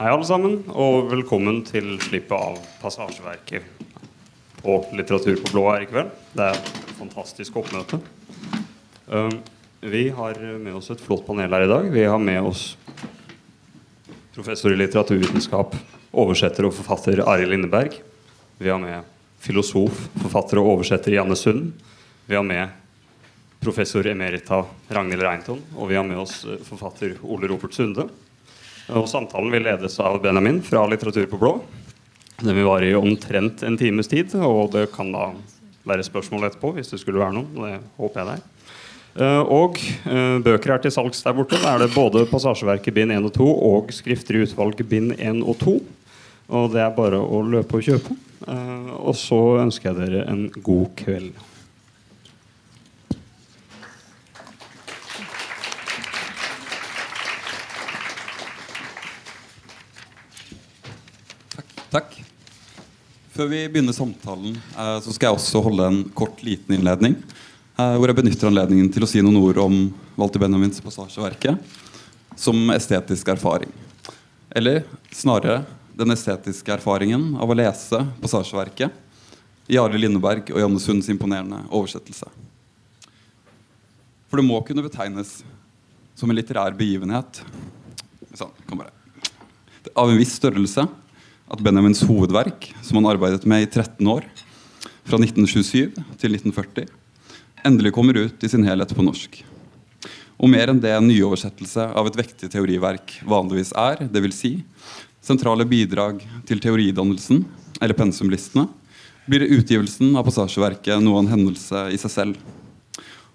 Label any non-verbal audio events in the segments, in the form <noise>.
Hei, alle sammen, og velkommen til slippet av Passasjeverket på Litteratur på blå her i kveld. Det er et fantastisk oppmøte. Um, vi har med oss et flott panel her i dag. Vi har med oss professor i litteraturvitenskap, oversetter og forfatter Arild Lindeberg. Vi har med filosof, forfatter og oversetter Janne Sund. Vi har med professor emerita Ragnhild Reinton. Og vi har med oss eh, forfatter Ole Ropert Sunde. Og samtalen vil ledes av Benjamin fra Litteratur på blå. Den vil vare i omtrent en times tid, og det kan da være spørsmål etterpå hvis det skulle være noen. Det håper jeg det er. Uh, og uh, bøker er til salgs der borte. Da er det både Passasjeverket bind 1 og 2 og Skrifter i utvalg bind 1 og 2. Og det er bare å løpe og kjøpe. Uh, og så ønsker jeg dere en god kveld. Takk. Før vi begynner samtalen, eh, så skal jeg også holde en kort, liten innledning. Eh, hvor jeg benytter anledningen til å si noen ord om Walter Benjamins passasjeverke som estetisk erfaring. Eller snarere den estetiske erfaringen av å lese passasjeverket i Arild Lindeberg og Janne Sunds imponerende oversettelse. For det må kunne betegnes som en litterær begivenhet sånn, av en viss størrelse at Benjamins hovedverk, som han arbeidet med i 13 år, fra 1927 til 1940, endelig kommer ut i sin helhet på norsk. Og mer enn det en nyoversettelse av et vektig teoriverk vanligvis er, dvs. Si, sentrale bidrag til teoridannelsen, eller pensumlistene, blir utgivelsen av passasjeverket noe av en hendelse i seg selv.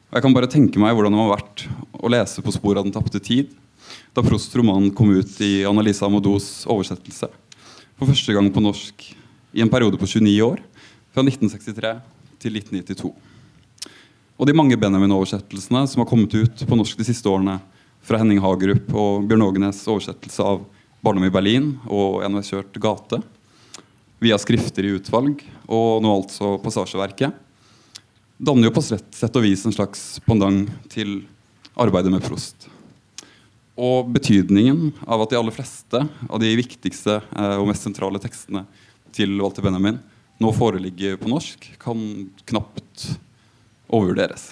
Og jeg kan bare tenke meg hvordan det må ha vært å lese På sporet av den tapte tid da Prosts roman kom ut i Annalisa Amodos oversettelse for første gang på norsk i en periode på 29 år, fra 1963 til 1992. Og de mange Benjamin-oversettelsene som har kommet ut på norsk de siste årene, fra Henning Hagerup og Bjørn Ågenes oversettelse av 'Barndom i Berlin' og 'Enveiskjørt gate', via skrifter i utvalg og nå altså Passasjeverket, danner jo på sett og vis en slags pendant til arbeidet med Prost. Og betydningen av at de aller fleste av de viktigste eh, og mest sentrale tekstene til Walter Benjamin nå foreligger på norsk, kan knapt overvurderes.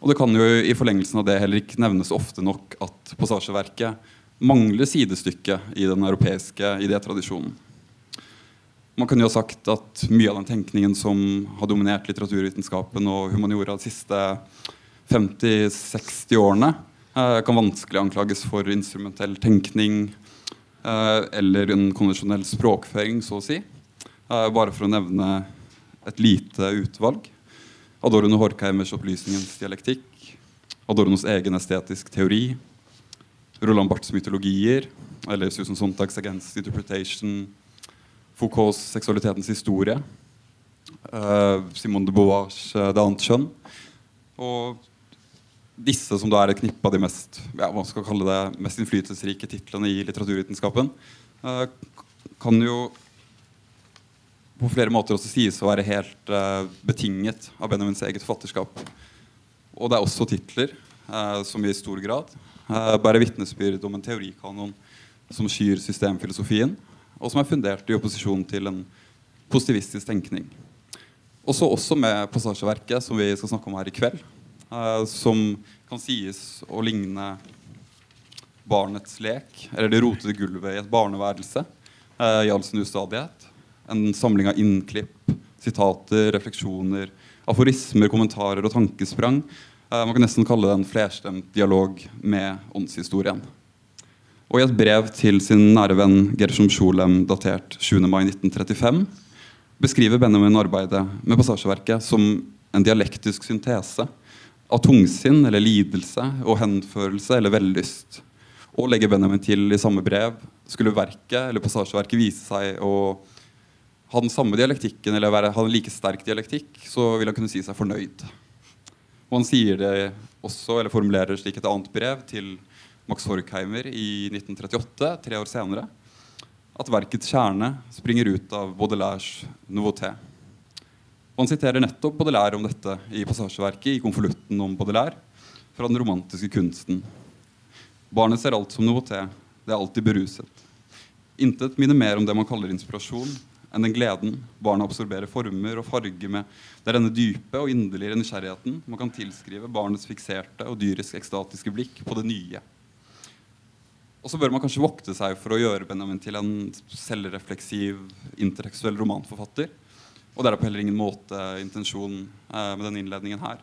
Og det kan jo i forlengelsen av det heller ikke nevnes ofte nok at passasjeverket mangler sidestykke i den europeiske idétradisjonen. Man kunne jo sagt at mye av den tenkningen som har dominert litteraturvitenskapen og humaniora de siste 50-60 årene, kan vanskelig anklages for instrumentell tenkning eh, eller en konvensjonell språkføring, så å si. Eh, bare for å nevne et lite utvalg. Adorno Horkheimers 'Opplysningens dialektikk', Adornos egen estetisk teori, Roland Barths mytologier, eller Susan Sontags 'Against Interpretation', Foucaults 'Seksualitetens historie', Simone de Beauvoirs 'Det annet kjønn', og disse som da er et knippe av de mest, ja, hva skal kalle det, mest innflytelsesrike titlene i litteraturvitenskapen, uh, kan jo på flere måter også sies å være helt uh, betinget av Benjamins eget forfatterskap. Og det er også titler uh, som i stor grad bærer vitnesbyrd om en teorikanon som skyr systemfilosofien, og som er fundert i opposisjon til en positivistisk tenkning. Også, også med passasjeverket, som vi skal snakke om her i kveld, uh, som kan sies å ligne barnets lek, eller det rotede gulvet i et barneværelse uh, i all sin ustadighet. En samling av innklipp, sitater, refleksjoner, aforismer, kommentarer og tankesprang. Uh, man kan nesten kalle det en flerstemt dialog med åndshistorien. Og i et brev til sin nære venn Gershom Scholem datert 7. mai 1935 beskriver Benjamin arbeidet med passasjeverket som en dialektisk syntese av tungsinn eller lidelse og henførelse eller vellyst. Og legger Benjamin til i samme brev skulle verket eller passasjeverket vise seg å ha den samme dialektikken eller være, ha en like sterk dialektikk, så vil han kunne si seg fornøyd. Og han sier det også, eller formulerer slik et annet brev til Max Horkheimer i 1938, tre år senere, at verkets kjerne springer ut av Baudelaires nouveauté. Og Han siterer nettopp Baudelaire om dette i passasjeverket i konvolutten om Baudelaire fra den romantiske kunsten. Barnet ser alt som noe til, Det er alltid beruset. Intet minner mer om det man kaller inspirasjon, enn den gleden barna absorberer former og farger med. Det er denne dype og inderlige nysgjerrigheten man kan tilskrive barnets fikserte og dyrisk ekstatiske blikk på det nye. Og så bør man kanskje vokte seg for å gjøre Benjamin til en selvrefleksiv, intertekstuell romanforfatter. Og det er på heller ingen måte intensjon eh, med den innledningen her.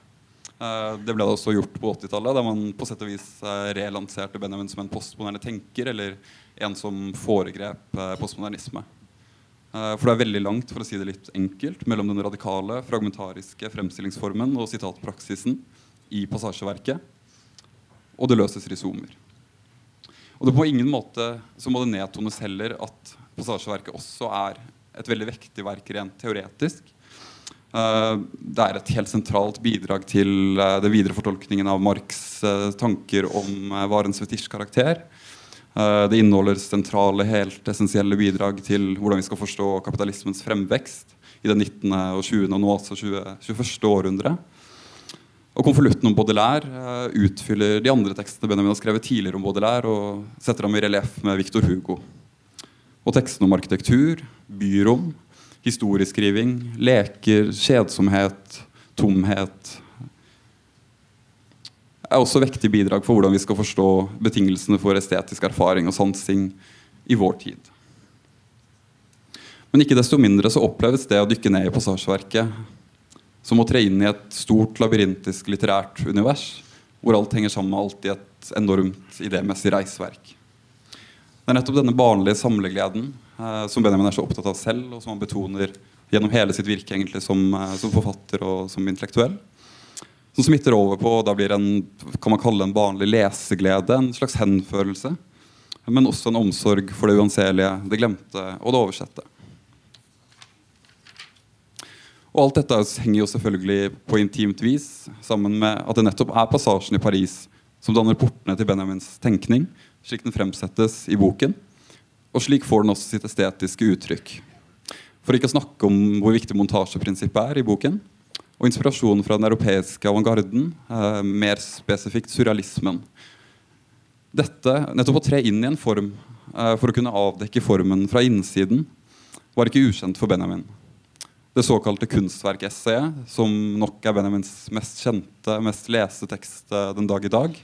Eh, det ble da også gjort på 80-tallet, da man på sett og vis eh, relanserte Benjamin som en postmoderne tenker, eller en som foregrep postmodernisme. For det er veldig langt for å si det litt enkelt, mellom den radikale, fragmentariske fremstillingsformen og sitatpraksisen i passasjeverket, og det løses risomer. Og det på ingen måte så må det nedtones heller at passasjeverket også er et veldig vektig verk rent teoretisk. Uh, det er et helt sentralt bidrag til uh, den videre fortolkningen av Marx' uh, tanker om varens fetisjkarakter. det inneholder sentrale, helt essensielle bidrag til hvordan vi skal forstå kapitalismens fremvekst i det 19., og 20. og nå 20, 21. århundre. Og Konvolutten om Baudelaire utfyller de andre tekstene Benjamin har skrevet tidligere om Baudelaire, og setter ham i relieff med Victor Hugo. Og tekstene om arkitektur, byrom, historieskriving, leker, kjedsomhet, tomhet er også vektige bidrag for hvordan vi skal forstå betingelsene for estetisk erfaring og sansing i vår tid. Men ikke desto mindre så oppleves det å dykke ned i passasjeverket som å tre inn i et stort, labyrintisk litterært univers hvor alt henger sammen med alt i et enormt idémessig reisverk. Det er nettopp denne barnlige samlegleden som Benjamin er så opptatt av selv, og som han betoner gjennom hele sitt virke egentlig som, eh, som forfatter og som intellektuell. Som smitter over på og da blir en kan man kalle en vanlig leseglede, en slags henførelse. Men også en omsorg for det uanselige, det glemte og det oversette. Og Alt dette henger jo selvfølgelig på intimt vis sammen med at det nettopp er passasjen i Paris som danner portene til Benjamins tenkning, slik den fremsettes i boken. Og slik får den også sitt estetiske uttrykk. For ikke å snakke om hvor viktig montasjeprinsippet er i boken. Og inspirasjonen fra den europeiske avantgarden, eh, mer spesifikt surrealismen. Dette, nettopp å tre inn i en form eh, for å kunne avdekke formen fra innsiden, var ikke ukjent for Benjamin. Det såkalte kunstverkessayet, som nok er Benjamins mest kjente, mest leste tekst eh, den dag i dag,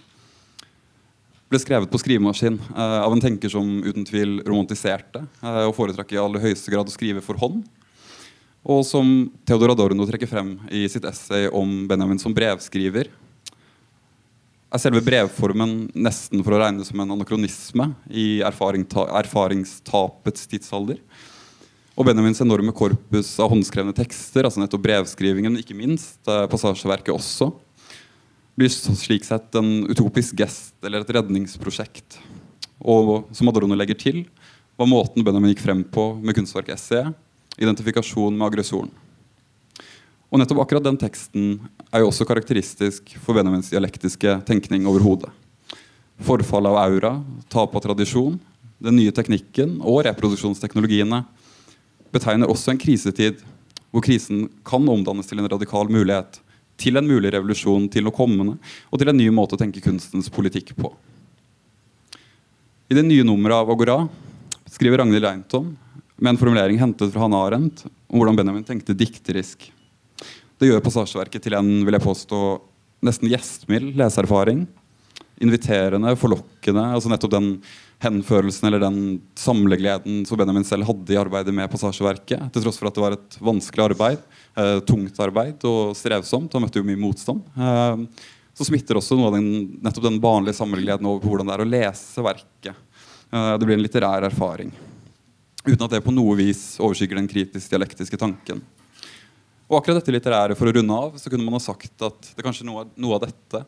ble skrevet på skrivemaskin uh, av en tenker som uten tvil romantiserte uh, og foretrakk i aller høyeste grad å skrive for hånd. Og som Theodor Adorno trekker frem i sitt essay om Benjamin som brevskriver, er selve brevformen nesten for å regne som en anakronisme i erfaringstapets tidsalder. Og Benjamins enorme korpus av håndskrevne tekster, altså nettopp brevskrivingen, ikke minst, uh, passasjeverket også, blir slik sett en utopisk gest eller et redningsprosjekt. Og som Adorno legger til, var måten Benjamin gikk frem på med kunstverket essayet, identifikasjon med aggressoren. Og nettopp akkurat den teksten er jo også karakteristisk for Benjamins dialektiske tenkning overhodet. Forfall av aura, tap av tradisjon, den nye teknikken og reproduksjonsteknologiene betegner også en krisetid hvor krisen kan omdannes til en radikal mulighet til en mulig revolusjon, til noe kommende, og til en ny måte å tenke kunstens politikk på. I det nye nummeret av Agora skriver Ragnhild Reintom med en formulering hentet fra Hanne Arendt om hvordan Benjamin tenkte dikterisk. Det gjør passasjeverket til en vil jeg påstå, nesten gjestmild leseerfaring. Inviterende, forlokkende. altså nettopp den henførelsen eller den samlegleden som Benjamin selv hadde i arbeidet med passasjeverket. Til tross for at det var et vanskelig arbeid, eh, tungt arbeid og strevsomt. Og møtte jo mye motstand. Eh, så smitter også noe av den, nettopp den vanlige samlegleden over hvordan det er å lese verket. Eh, det blir en litterær erfaring. Uten at det på noe vis overskygger den kritisk-dialektiske tanken. Og akkurat dette litterære for å runde av, så kunne man ha sagt at det kanskje noe, noe av dette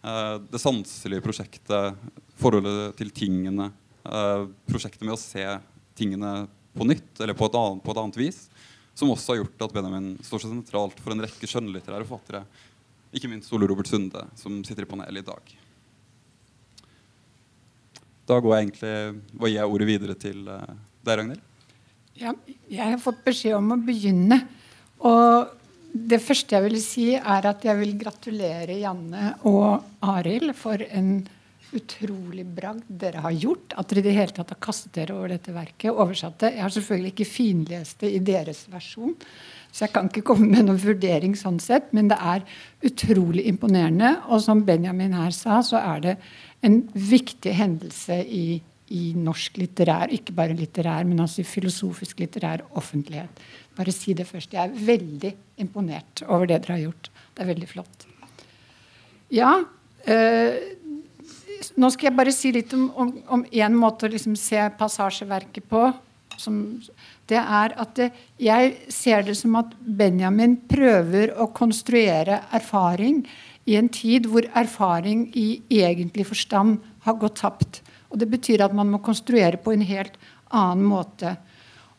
det sanselige prosjektet, forholdet til tingene, prosjektet med å se tingene på nytt eller på et, annet, på et annet vis, som også har gjort at Benjamin står så sentralt for en rekke skjønnlitterære forfattere, ikke minst Ole Robert Sunde, som sitter i panelet i dag. Da går jeg egentlig, hva gir jeg ordet videre til uh, deg, Ragnhild. Ja, jeg har fått beskjed om å begynne. Og det første jeg vil si, er at jeg vil gratulere Janne og Arild for en utrolig bragd dere har gjort. At dere i det hele tatt har kastet dere over dette verket. Oversatt det. Jeg har selvfølgelig ikke finlest det i deres versjon. Så jeg kan ikke komme med noen vurdering sånn sett, men det er utrolig imponerende. Og som Benjamin her sa, så er det en viktig hendelse i, i norsk litterær, ikke bare litterær, men altså i filosofisk litterær offentlighet. Bare si det først. Jeg er veldig imponert over det dere har gjort. Det er veldig flott. Ja. Øh, nå skal jeg bare si litt om én måte å liksom se passasjeverket på. Som, det er at det, jeg ser det som at Benjamin prøver å konstruere erfaring i en tid hvor erfaring i egentlig forstand har gått tapt. Og Det betyr at man må konstruere på en helt annen måte.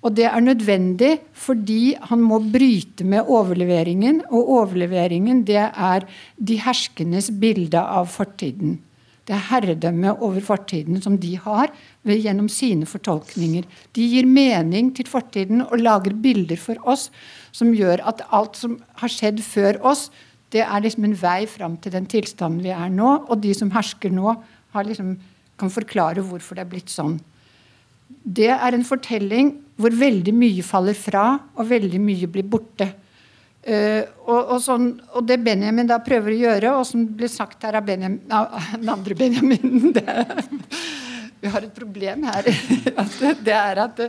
Og det er nødvendig fordi han må bryte med overleveringen. Og overleveringen det er de herskendes bilde av fortiden. Det er herredømmet over fortiden som de har ved, gjennom sine fortolkninger. De gir mening til fortiden og lager bilder for oss som gjør at alt som har skjedd før oss, det er liksom en vei fram til den tilstanden vi er nå. Og de som hersker nå, liksom, kan forklare hvorfor det er blitt sånn. Det er en fortelling hvor veldig mye faller fra, og veldig mye blir borte. Uh, og, og, sånn, og, det Benjamin da prøver å gjøre, og som blir sagt her av Benjamin, den andre Benjamin <laughs> det, Vi har et problem her. <laughs> det er at,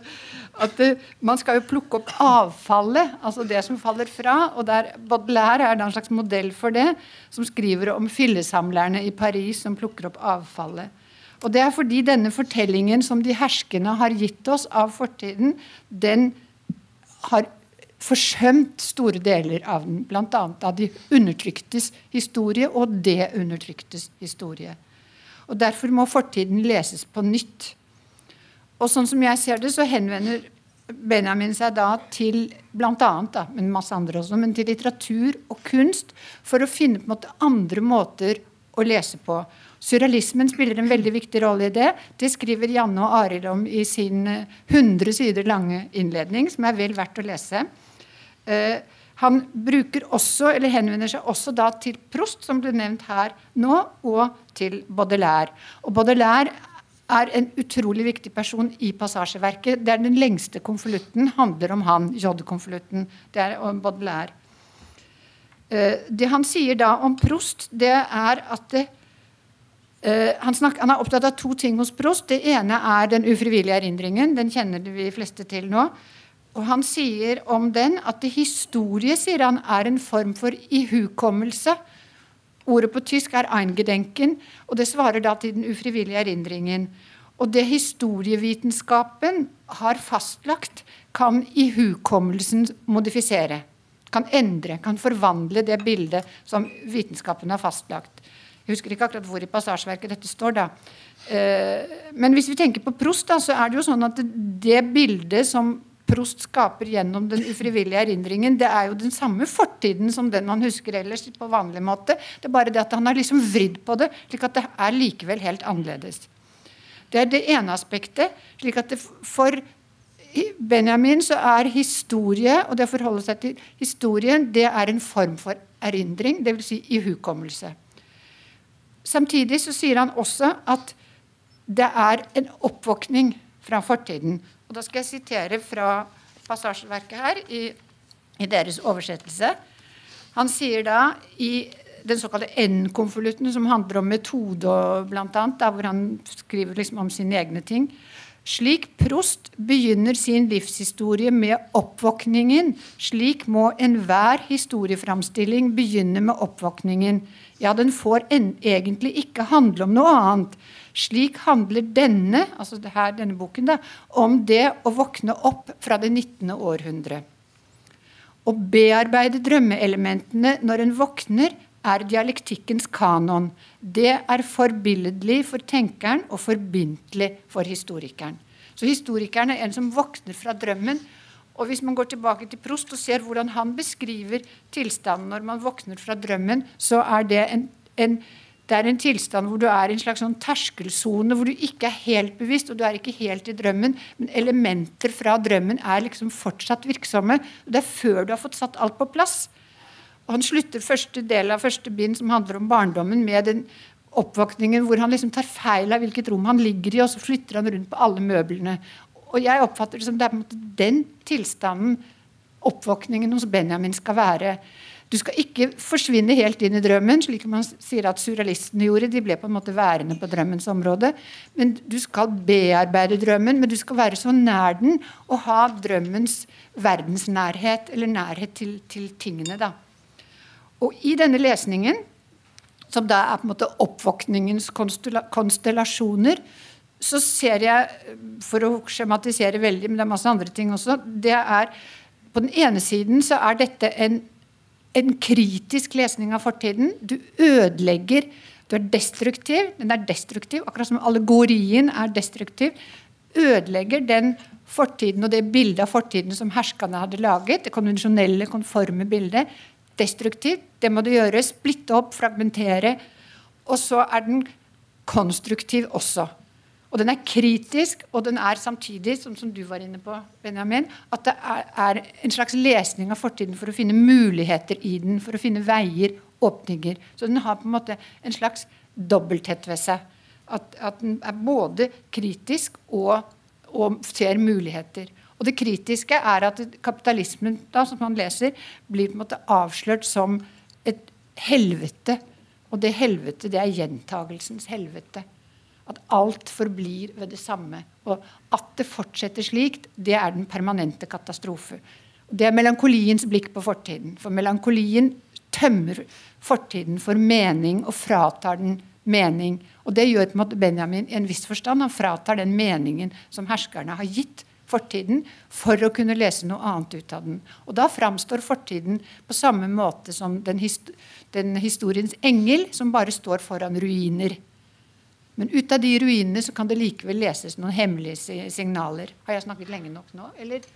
at, man skal jo plukke opp avfallet, altså det som faller fra. og der Baudelaire er da en slags modell for det, som skriver om fillesamlerne i Paris som plukker opp avfallet. Og det er fordi denne fortellingen som de herskende har gitt oss av fortiden, den har forsømt store deler av den. Bl.a. av de undertryktes historie og det undertryktes historie. Og Derfor må fortiden leses på nytt. Og sånn som jeg ser det, så henvender Benjamin seg da til blant annet, da, men masse andre også, men til litteratur og kunst for å finne på en måte andre måter å lese på. Surrealismen spiller en veldig viktig rolle i det. Det skriver Janne og Arild om i sin 100 eh, sider lange innledning, som er vel verdt å lese. Uh, han bruker også, eller henvender seg også da til Prost, som ble nevnt her nå, og til Baudelaire. Og Baudelaire er en utrolig viktig person i passasjeverket. Det er Den lengste konvolutten handler om han, J-konvolutten. Det er om Baudelaire. Uh, det han sier da om Prost, det er at det, Uh, han, snakker, han, er opptatt av to ting hos Prost. Det ene er den ufrivillige erindringen. Den kjenner vi fleste til nå. Og Han sier om den at historie sier han, er en form for ihukommelse. Ordet på tysk er 'eingedenken', og det svarer da til den ufrivillige erindringen. Og det historievitenskapen har fastlagt, kan ihukommelsen modifisere. Kan endre, kan forvandle det bildet som vitenskapen har fastlagt. Jeg husker ikke akkurat hvor i passasjeverket dette står. da. Eh, men hvis vi tenker på Prost, da, så er det jo sånn at det bildet som Prost skaper gjennom den ufrivillige erindringen, det er jo den samme fortiden som den man husker ellers på vanlig måte. Det er bare det at han har liksom vridd på det, slik at det er likevel helt annerledes. Det er det ene aspektet. slik at For Benjamin så er historie, og det å forholde seg til historien, det er en form for erindring, dvs. Si ihukommelse. Samtidig så sier han også at det er en oppvåkning fra fortiden. Og Da skal jeg sitere fra passasjeverket her i, i deres oversettelse. Han sier da i den såkalte N-konvolutten, som handler om metode, blant annet, der hvor han skriver liksom om sine egne ting. Slik Prost begynner sin livshistorie med oppvåkningen, slik må enhver historieframstilling begynne med oppvåkningen. Ja, den får egentlig ikke handle om noe annet. Slik handler denne altså her, denne boken da, om det å våkne opp fra det 19. århundre. Å bearbeide drømmeelementene når en våkner, er dialektikkens kanon. Det er forbilledlig for tenkeren og forbindelig for historikeren. Så historikeren er en som våkner fra drømmen. Og hvis man går tilbake til Prost og ser hvordan han beskriver tilstanden når man våkner fra drømmen, så er det en, en det er en tilstand hvor du er i en slags sånn terskelsone, hvor du ikke er helt bevisst, og du er ikke helt i drømmen, men elementer fra drømmen er liksom fortsatt virksomme. og Det er før du har fått satt alt på plass. Han slutter første del av første bind, som handler om barndommen, med den oppvåkningen hvor han liksom tar feil av hvilket rom han ligger i, og så flytter han rundt på alle møblene. Og jeg oppfatter det som det er på en måte den tilstanden oppvåkningen hos Benjamin skal være. Du skal ikke forsvinne helt inn i drømmen, slik man sier at surrealistene gjorde. De ble på en måte værende på drømmens område. Men Du skal bearbeide drømmen, men du skal være så nær den og ha drømmens verdensnærhet, eller nærhet til, til tingene. da. Og i denne lesningen som da er på en måte oppvåkningens konstellasjoner, så ser jeg, for å skjematisere veldig, men det er masse andre ting også det er, På den ene siden så er dette en, en kritisk lesning av fortiden. Du ødelegger. Du er destruktiv. Den er destruktiv, akkurat som allegorien er destruktiv. Ødelegger den fortiden og det bildet av fortiden som herskerne hadde laget. Det konvensjonelle, konforme bildet destruktivt. Det må du gjøre. Splitte opp, fragmentere. Og så er den konstruktiv også. Og den er kritisk, og den er samtidig, som, som du var inne på, Benjamin, at det er, er, en slags lesning av fortiden for å finne muligheter i den, for å finne veier, åpninger. Så den har på en måte en slags dobbelthet ved seg. At, at den er både kritisk og, og ser muligheter. Og det kritiske er at kapitalismen da, som man leser, blir på en måte avslørt som et helvete. Og det helvete, det er gjentagelsens helvete. At alt forblir ved det samme. Og at det fortsetter slikt, det er den permanente katastrofe. Det er melankoliens blikk på fortiden. For melankolien tømmer fortiden for mening og fratar den mening. Og det gjør på en måte Benjamin i en viss forstand. Han fratar den meningen som herskerne har gitt fortiden for å kunne lese noe annet ut av den. Og da framstår fortiden på samme måte som den, hist den historiens engel som bare står foran ruiner. Men ut av de ruinene så kan det likevel leses noen hemmelige signaler. Har jeg snakket lenge nok nå? Eller,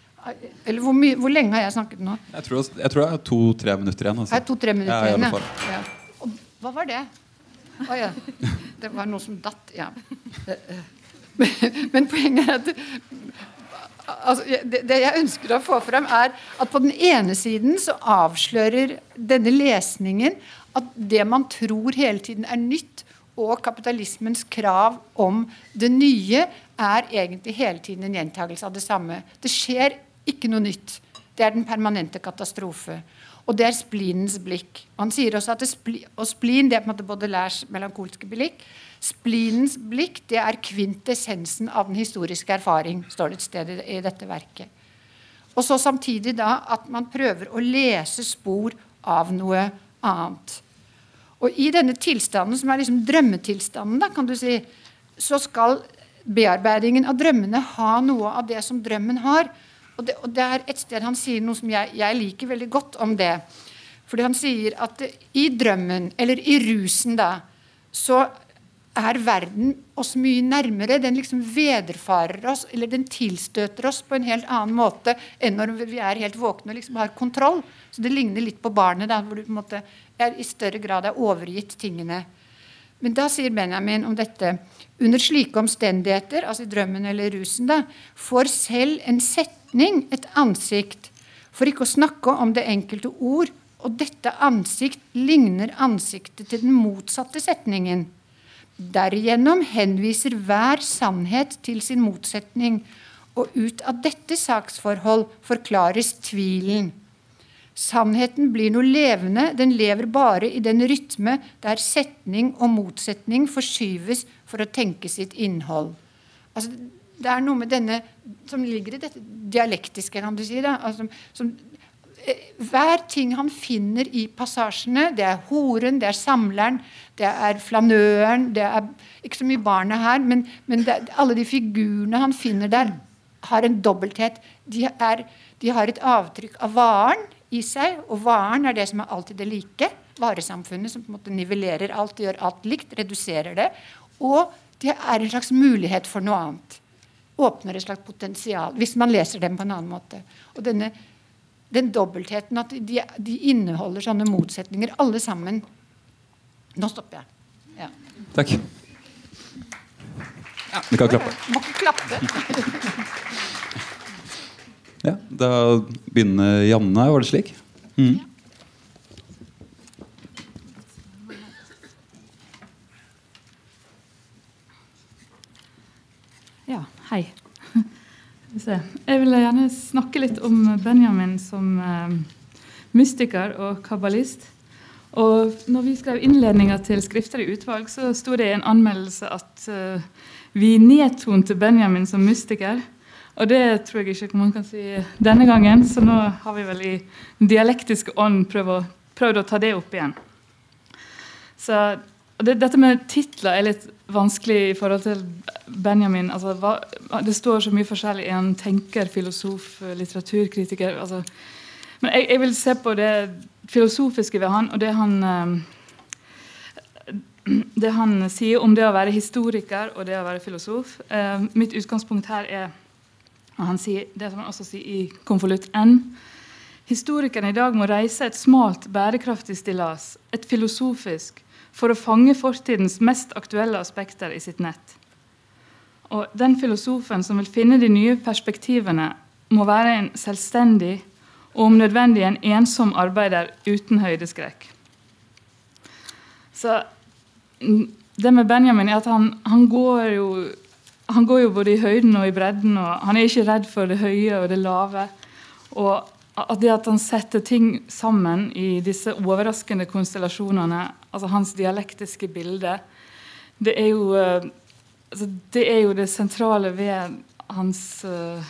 eller hvor, hvor, lenge har jeg snakket nå? Jeg tror, jeg tror det er to-tre minutter igjen. Altså. To-tre minutter igjen, ja. Og, hva var det? Å oh, ja. Det var noe som datt. Ja. <laughs> Men poenget er at altså, det, det, jeg ønsker å få frem, er at på den ene siden så avslører denne lesningen at det man tror hele tiden er nytt, og kapitalismens krav om det nye, er egentlig hele tiden en gjentagelse av det samme. Det skjer ikke noe nytt. Det er den permanente katastrofe. Og det er splinens blikk. Han sier også at spli, og splin det er på en måte både lærs melankolske blikk. Splinens blikk det er kvintessensen av den historiske erfaring, står det et sted i dette verket. Og så samtidig da at man prøver å lese spor av noe annet. Og i denne tilstanden, som er liksom drømmetilstanden, da, kan du si, så skal bearbeidingen av drømmene ha noe av det som drømmen har. Og det, og det er et sted han sier noe som jeg, jeg liker veldig godt om det. Fordi han sier at i drømmen, eller i rusen, da, så er verden oss mye nærmere. Den liksom vederfarer oss, eller den tilstøter oss på en helt annen måte enn når vi er helt våkne og liksom har kontroll. Så det ligner litt på barnet, da, hvor du på en måte er, i større grad er overgitt tingene. Men da sier Benjamin om dette under slike omstendigheter, altså i drømmen eller rusen, da, får selv en setning et ansikt, for ikke å snakke om det enkelte ord, og dette ansikt ligner ansiktet til den motsatte setningen. Derigjennom henviser hver sannhet til sin motsetning, og ut av dette saksforhold forklares tvilen. Sannheten blir noe levende, den lever bare i den rytme der setning og motsetning forskyves for å tenke sitt innhold. Altså, det er noe med denne som ligger i dette dialektiske, kan du si. Altså, som, eh, hver ting han finner i passasjene, det er horen, det er samleren, det er flanøren Det er ikke så mye barnet her, men, men det, alle de figurene han finner der, har en dobbelthet. De, er, de har et avtrykk av varen i seg. Og varen er det som er alltid det like. Varesamfunnet som på en måte nivellerer alt, gjør alt likt, reduserer det. Og det er en slags mulighet for noe annet. Åpner et slags potensial, hvis man leser dem på en annen måte. Og denne, den dobbeltheten, at de, de, inneholder sånne motsetninger, alle sammen. Nå stopper jeg. Ja. Takk. Ja, Du kan klappe. Må ikke klappe. Ja, Da begynner Janne, var det slik? Mm. Jeg vil gjerne snakke litt om Benjamin som eh, mystiker og kabbalist. Og når vi skrev innledninga til skrifter i utvalg, så sto det i en anmeldelse at uh, vi nedtonte Benjamin som mystiker. Og det tror jeg ikke man kan si denne gangen, så nå har vi vel i dialektiske ånd prøvd å, prøvd å ta det opp igjen. Så det, Dette med titler er litt vanskelig i forhold til Benjamin. Altså, hva, det står så mye forskjellig. i en tenker, filosof, litteraturkritiker? Altså. Men jeg, jeg, vil se på det filosofiske ved han, og det han eh, det han sier om det å være historiker og det å være filosof. Eh, mitt utgangspunkt her er han sier, det som han også sier i konvolutt N. Historikeren i dag må reise et smalt, bærekraftig stillas, et filosofisk, for å fange fortidens mest aktuelle aspekter i sitt nett. Og Den filosofen som vil finne de nye perspektivene, må være en selvstendig og om nødvendig en ensom arbeider uten høydeskrekk. Så det med Benjamin er at han, han, går jo, han går jo både i høyden og i bredden. og Han er ikke redd for det høye og det lave. Og at det at han setter ting sammen i disse overraskende konstellasjonene, altså hans dialektiske bilde, det er jo, eh, altså det, er jo det sentrale ved hans uh,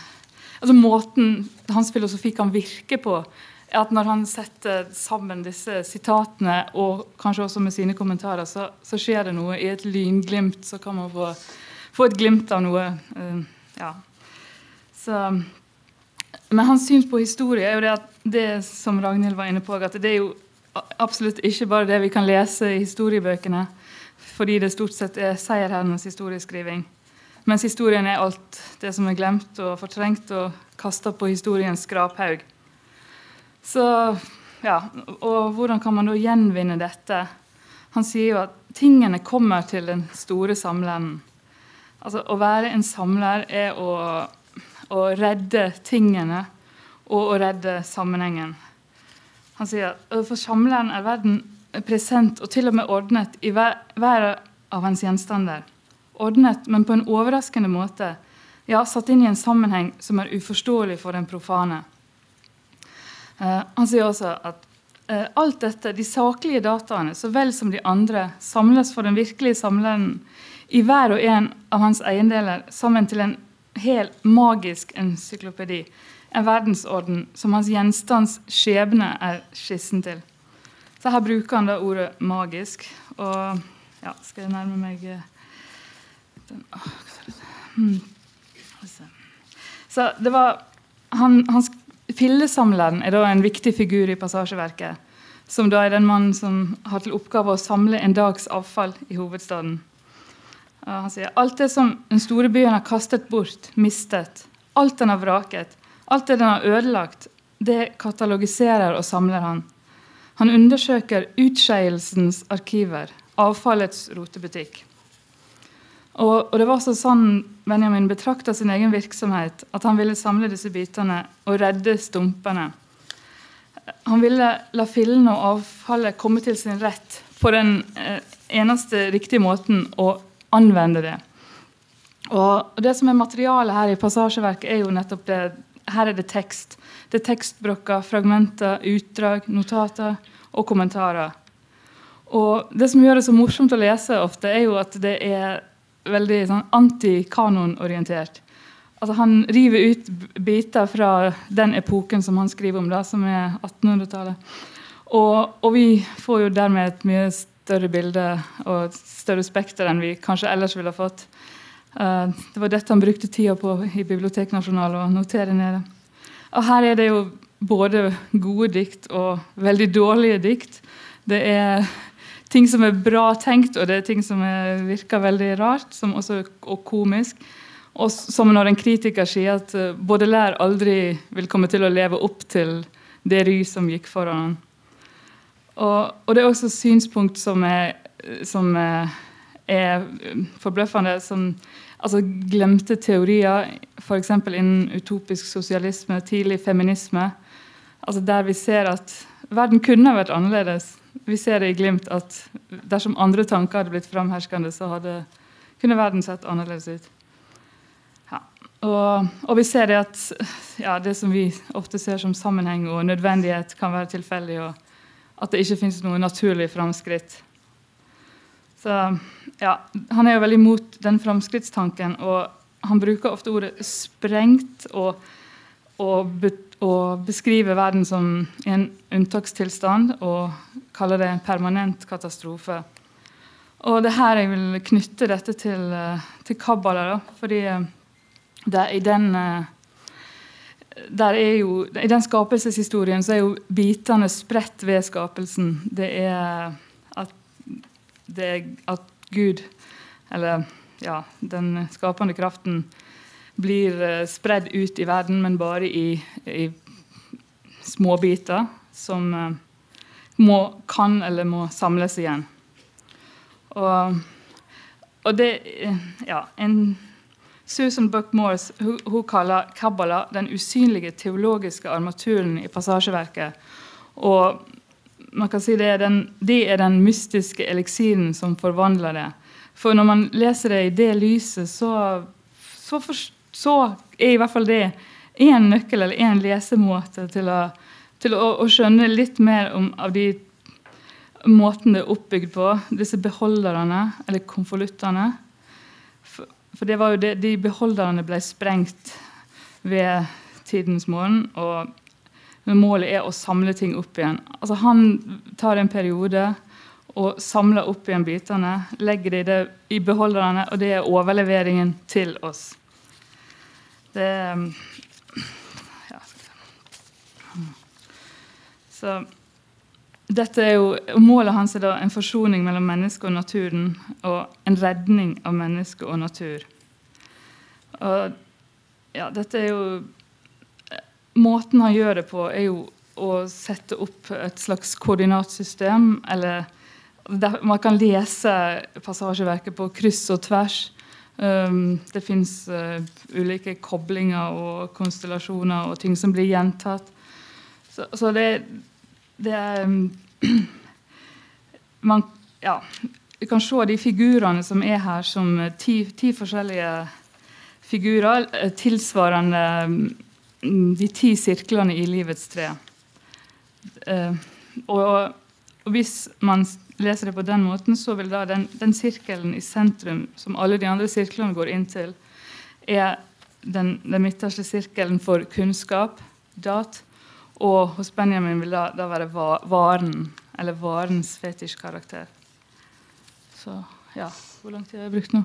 altså Måten hans filosofi kan virke på, er at når han setter sammen disse sitatene, og kanskje også med sine kommentarer, så, så skjer det noe. I et lynglimt så kan man få, få et glimt av noe. Uh, ja. Så men hans syn på historie er jo det at det som Ragnhild var inne på, at det er jo absolutt ikke bare det vi kan lese i historiebøkene, fordi det stort sett er seierherrenes historieskriving. Mens historien er alt det som er glemt og fortrengt og kasta på historiens skraphaug. Så, ja, og hvordan kan man da gjenvinne dette? Han sier jo at tingene kommer til den store samleren. Altså, Å være en samler er å å redde tingene og å redde sammenhengen. Han sier for samleren er verden present og til og med ordnet i hver, av hans gjenstander. Ordnet, men på en overraskende måte. Ja, satt inn i en sammenheng som er uforståelig for den profane. Uh, han sier også at uh, alt dette, de saklige dataene så vel som de andre, samles for den virkelige samleren i hver og en av hans eiendeler sammen til en hel magisk encyklopedi. En verdensorden som hans gjenstands skjebne er skissen til. Så Her bruker han da ordet 'magisk'. Og ja, skal jeg nærme meg eh, den, hmm. Så det var han, hans Fillesamleren er da en viktig figur i passasjeverket. Som da er den mannen som har til oppgave å samle en dags avfall i hovedstaden. Han sier alt det som den store byen har kastet bort, mistet, alt den har vraket, alt det den har ødelagt, det katalogiserer og samler han. Han undersøker utskeielsens arkiver, avfallets rotebutikk. Og, og, det var sånn Benjamin betrakta sin egen virksomhet, at han ville samle disse bitene og redde stumpene. Han ville la fillene og avfallet komme til sin rett på den eh, eneste riktige måten å anvende det. Og Det som er materialet her i passasjeverket, er jo nettopp det Her er det tekst. Det er tekstbrokker, fragmenter, utdrag, notater og kommentarer. Og Det som gjør det så morsomt å lese ofte, er jo at det er veldig sånn, anti-kanonorientert. Altså, han river ut biter fra den epoken som han skriver om, da, som er 1800-tallet. Og, og, vi får jo dermed et mye større bilde og større spekter enn vi kanskje ellers ville fått. Uh, det var dette han brukte tida på i Biblioteknasjonalet å notere nede. Og her er det jo både gode dikt og veldig dårlige dikt. Det er ting som er bra tenkt, og det er ting som er, virker veldig rart også, og komisk. Og som når en kritiker sier at uh, Baudelaire aldri vil komme til å leve opp til det ry som gikk foran han. Og, og, det er også synspunkt som er, som er forbløffende. Som, altså glemte teorier, f.eks. innen utopisk sosialisme, tidlig feminisme. Altså der vi ser at verden kunne vært annerledes. Vi ser det i glimt at dersom andre tanker hadde blitt framherskende, så hadde, kunne verden sett annerledes ut. Ja. og, og vi ser det at ja, det som vi ofte ser som sammenheng og nødvendighet, kan være tilfeldig, og at det ikke finnes noe naturlig framskritt. Så ja, Han er jo veldig imot den framskrittstanken, og han bruker ofte ordet 'sprengt' og, og, be, og beskriver verden som en unntakstilstand og kaller det en permanent katastrofe. Og det er her jeg vil knytte dette til, eh, til Kabbala, fordi det det i den eh, er jo, I den skapelseshistorien så er jo bitene spredt ved skapelsen. Det er at, det er at Gud, eller ja, den skapende kraften, blir spredd ut i verden, men bare i, i småbiter som må, kan eller må samles igjen. Og, og det Ja, en Susan Buck Morse hun, kaller Kabbala den usynlige teologiske armaturen i passasjeverket. Og man kan si det er, den, det er den mystiske eliksiren som forvandler det. For når man leser det i det lyset, så, så, for, så er i hvert fall det én nøkkel eller én lesemåte til, å, til å, å, skjønne litt mer om, av de måten det er oppbygd på, disse beholderne, eller konvoluttene. For, det var jo det, de beholderne ble sprengt ved tidens morgen. Og målet er å samle ting opp igjen. Altså Han tar en periode og samler opp igjen bitene, legger de i beholderne, og det er overleveringen til oss. Det ja. Så dette er jo, Målet hans er da en forsoning mellom mennesket og naturen og en redning av menneske og natur. Og ja, dette er jo Måten han gjør det på, er jo å sette opp et slags koordinatsystem. eller der, Man kan lese passasjeverket på kryss og tvers. Um, det fins uh, ulike koblinger og konstellasjoner og ting som blir gjentatt. Så, så det, det er um, man, ja, Vi kan se de figurene som er her, som ti, ti forskjellige figurer eh, tilsvarende um, de ti sirklene i livets tre. Og, og, hvis man leser det på den måten, så vil da den, den sirkelen i sentrum, som alle de andre sirklene går inn til, er den, den midterste sirkelen for kunnskap, dat, og hos Benjamin vil det da være varen, eller varens fetisjkarakter. Så ja Hvor lang tid har jeg brukt nå?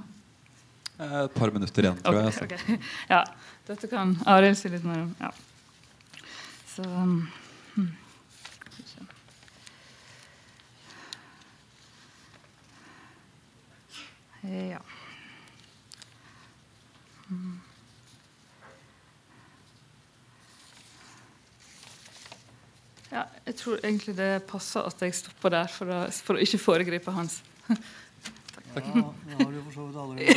Eh, et par minutter igjen, tror okay, jeg. Okay. Ja, Dette kan Arild si litt mer om. Ja. Så um, hmm. Ja. Jeg tror egentlig det passer at jeg stopper der, for å, for å ikke foregripe hans. <laughs> Ja, det har du for så vidt allerede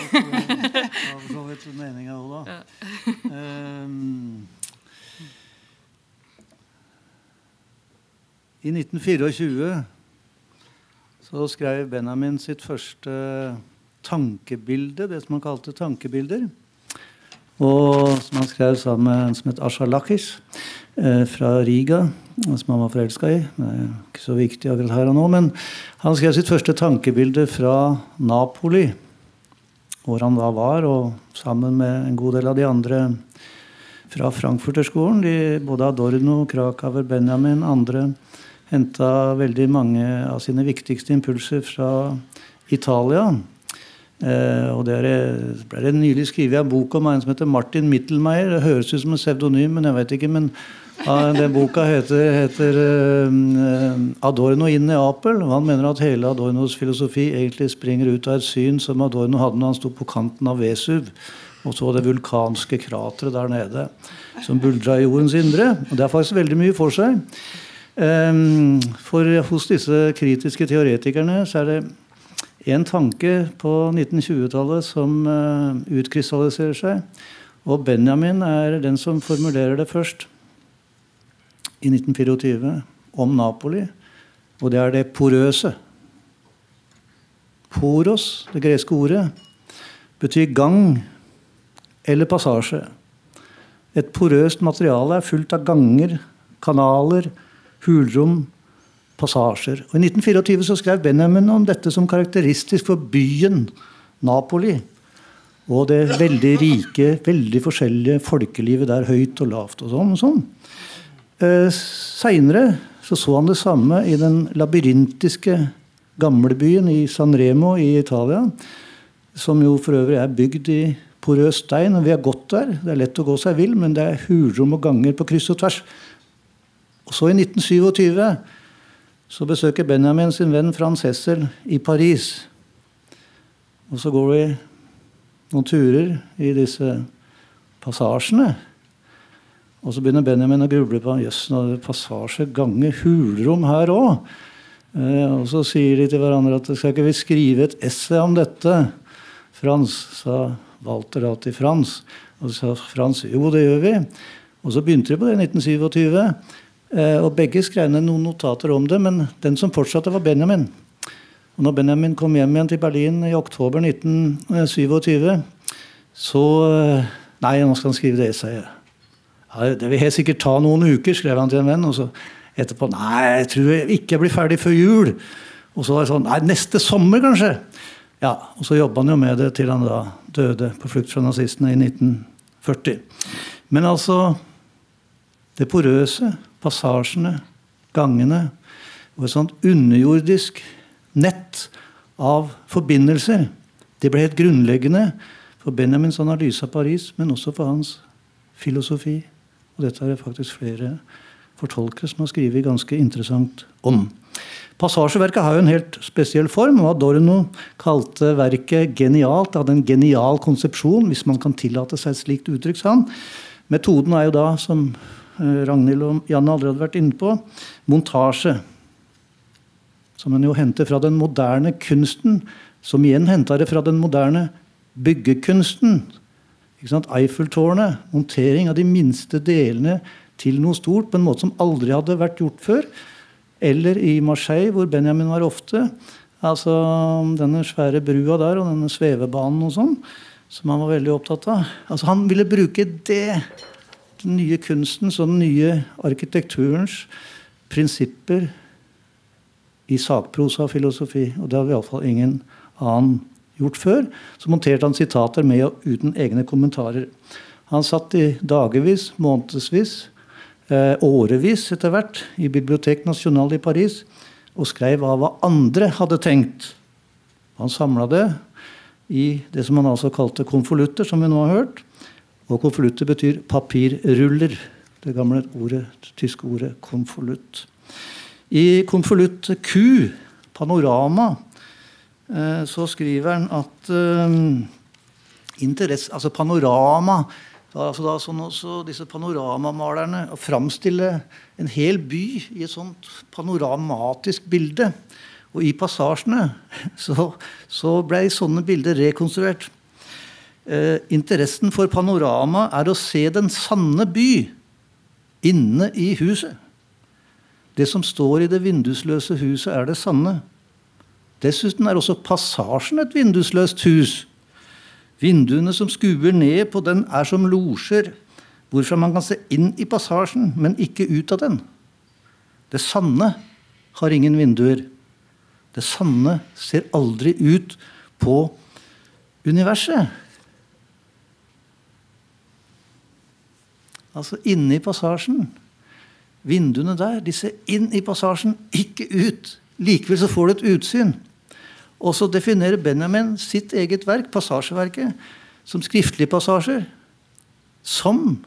Det har for så vidt meninga òg, da. Ja. Um, I 1924 så skrev Benjamin sitt første tankebilde, det som han kalte tankebilder. Og som han skrev sammen med en som het Asha Lakish fra Riga som han var forelska i. Det er ikke så viktig akkurat her og nå. Men han skrev sitt første tankebilde fra Napoli, hvor han da var, og sammen med en god del av de andre fra Frankfurterskolen. De, både Adorno, Krakaver, Benjamin, andre henta veldig mange av sine viktigste impulser fra Italia. Eh, og det ble det nylig skrevet en bok om en som heter Martin Mittelmeier. Det høres ut som en pseudonym, men jeg vet ikke. men den boka heter, heter uh, 'Adorno i Neapel'. Han mener at hele Adornos filosofi egentlig springer ut av et syn som Adorno hadde når han sto på kanten av Vesuv og så det vulkanske krateret der nede som buldra i jordens indre. Og Det er faktisk veldig mye for seg. Um, for hos disse kritiske teoretikerne så er det en tanke på 1920-tallet som uh, utkrystalliserer seg. Og Benjamin er den som formulerer det først i 1924 om Napoli. Og det er det porøse. Poros, det greske ordet, betyr gang. eller passasje. Et porøst materiale er fullt av ganger, kanaler, hulrom, passasjer. Og I 1924 så skrev Benjamin om dette som karakteristisk for byen Napoli. Og det veldig rike, veldig forskjellige folkelivet der, høyt og lavt og sånn. og sånn. Eh, Seinere så, så han det samme i den labyrintiske gamlebyen i Sanremo i Italia. Som jo for øvrig er bygd i porøs stein. og Vi har gått der. Det er lett å gå seg vill, men det er hulrom og ganger på kryss og tvers. Og så i 1927 så besøker Benjamin sin venn Frans Hessel i Paris. Og så går vi noen turer i disse passasjene. Og så begynner Benjamin å gruble på jøss, yes, passasje, gange, hulrom her òg. Eh, og så sier de til hverandre at skal ikke vi skrive et essay om dette? Frans, sa Walter da til Frans. Og så sa Frans jo, det gjør vi. Og så begynte de på det i 1927. Eh, og begge skrev ned noen notater om det, men den som fortsatte, var Benjamin. Og når Benjamin kom hjem igjen til Berlin i oktober 1927, så eh, Nei, nå skal han skrive det essayet. Ja, det vil helt sikkert ta noen uker, skrev han til en venn. Og så etterpå Nei, jeg tror jeg ikke jeg blir ferdig før jul. Og så var det sånn Nei, neste sommer, kanskje. Ja, Og så jobba han jo med det til han da døde på flukt fra nazistene i 1940. Men altså Det porøse, passasjene, gangene og et sånt underjordisk nett av forbindelser. Det ble helt grunnleggende for Benjamins analyse av Paris, men også for hans filosofi. Og dette er det faktisk flere fortolkere som har skrevet ganske interessant om. Passasjeverket har jo en helt spesiell form. og Adorno kalte verket genialt. Det hadde en genial konsepsjon, hvis man kan tillate seg et slikt uttrykk. sa han. Metoden er jo da, som eh, Ragnhild og Janne allerede har vært inne på, montasje som en jo henter fra den moderne kunsten, som igjen henter det fra den moderne byggekunsten. Eiffeltårnet, montering av de minste delene til noe stort på en måte som aldri hadde vært gjort før. Eller i Marseille, hvor Benjamin var ofte. Altså denne svære brua der og denne svevebanen og sånn, som han var veldig opptatt av. Altså Han ville bruke det, den nye kunstens og den nye arkitekturens prinsipper i sakprosa og filosofi. Og det har vi iallfall ingen annen gjort før. Så monterte han sitater med og uten egne kommentarer. Han satt i dagevis, månedsvis, eh, årevis etter hvert i Bibliotek National i Paris og skrev av hva andre hadde tenkt. Han samla det i det som han altså kalte konvolutter, som vi nå har hørt. Og konvolutter betyr papirruller. Det gamle ordet, det tyske ordet konvolutt. I konvolutt Q, panorama, så skriver han at um, interesse, altså panorama altså da, sånn også Disse panoramamalerne å framstille en hel by i et sånt panoramatisk bilde. Og i passasjene <laughs> så, så ble sånne bilder rekonstruert. Eh, interessen for panorama er å se den sanne by inne i huset. Det som står i det vindusløse huset, er det sanne. Dessuten er også passasjen et vindusløst hus. Vinduene som skuer ned på den, er som losjer, hvorfra man kan se inn i passasjen, men ikke ut av den. Det sanne har ingen vinduer. Det sanne ser aldri ut på universet. Altså inne i passasjen Vinduene der de ser inn i passasjen, ikke ut. Likevel så får du et utsyn. Og så definerer Benjamin sitt eget verk, passasjeverket, som skriftlige passasjer. Som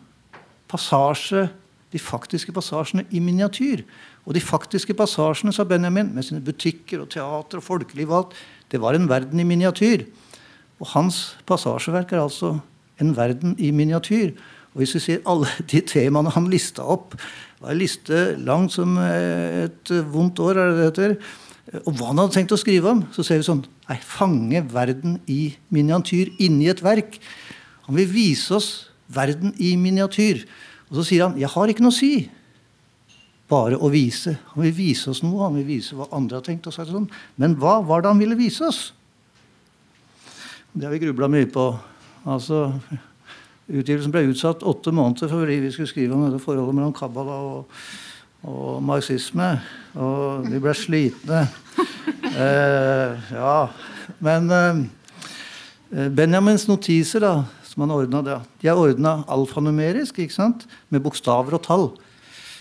passasje, de faktiske passasjene i miniatyr. Og de faktiske passasjene, sa Benjamin, med sine butikker og teater og folkeliv og alt, det var en verden i miniatyr. Og hans passasjeverk er altså en verden i miniatyr. Og hvis vi ser alle de temaene han lista opp var en liste langt som eh, et vondt år, er det det heter. Og hva han hadde tenkt å skrive om, så ser vi sånn Nei, fange verden i miniatyr inni et verk. Han vil vise oss verden i miniatyr. Og så sier han jeg har ikke noe å si. Bare å vise. Han vil vise oss noe, han vil vise hva andre har tenkt. Og sånn. Men hva var det han ville vise oss? Det har vi grubla mye på. Altså, Utgivelsen ble utsatt åtte måneder fordi vi skulle skrive om dette forholdet mellom Kabbala og, og marxisme. Og vi ble slitne. <laughs> Eh, ja. Men eh, Benjamins notiser, da, som han ordna da, de er ordna alfanumerisk, ikke sant? med bokstaver og tall.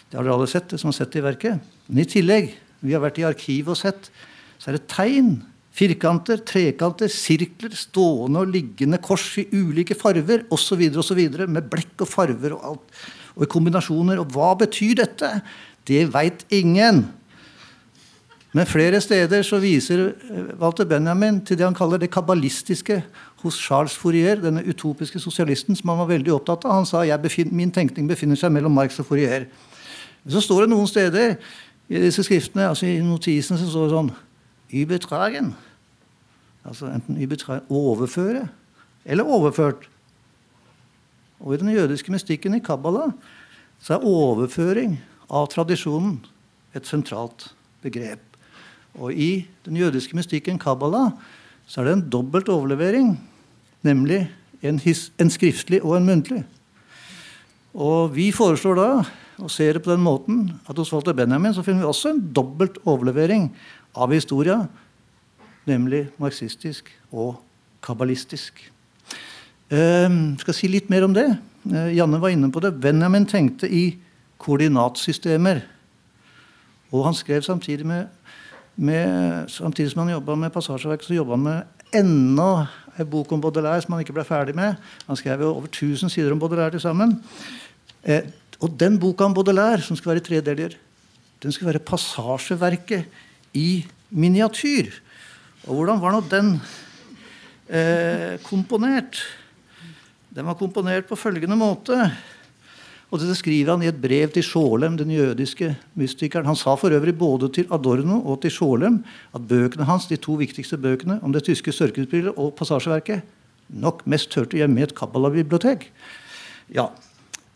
Det har dere alle sett, det som har sett det i verket. Men i tillegg, vi har vært i arkivet og sett, så er det tegn Firkanter, trekanter, sirkler, stående og liggende kors i ulike farver osv. Med blekk og farver og alt. Og i kombinasjoner. Og hva betyr dette? Det veit ingen. Men flere steder så viser eh, Walter Benjamin til det han kaller det kabalistiske hos Charles Fourier, denne utopiske sosialisten som han var veldig opptatt av. Han sa at min tenkning befinner seg mellom Marx og Fourier. Så står det noen steder i disse skriftene, altså i notisene, så står det sånn Übertragen. Altså enten übertragen overføre eller overført. Og i den jødiske mystikken i Kabbala så er overføring av tradisjonen et sentralt begrep. Og i den jødiske mystikken Kabbala så er det en dobbelt overlevering, nemlig en, his, en skriftlig og en muntlig. Og vi foreslår da, og ser det på den måten, at hos Walter Benjamin så finner vi også en dobbelt overlevering av historia nemlig marxistisk og kabbalistisk. Jeg ehm, skal si litt mer om det. Eh, Janne var inne på det. Benjamin tenkte i koordinatsystemer. Og han skrev samtidig med, med Samtidig som han jobba med passasjeverk, så jobba han med enda en bok om Baudelaire som han ikke ble ferdig med. Han skrev jo over 1000 sider om Baudelaire til sammen. Eh, og den boka om Baudelaire, som skal være i tre den skal være passasjeverket i miniatyr. Og hvordan var nå den eh, komponert? Den var komponert på følgende måte. Og Dette skriver han i et brev til Sjålem, den jødiske mystikeren. Han sa for øvrig både til Adorno og til Sjålem at bøkene hans, de to viktigste bøkene om det tyske sørkeutspillet og passasjeverket, nok mest hørte hjemme i et Kabbala-bibliotek. Ja.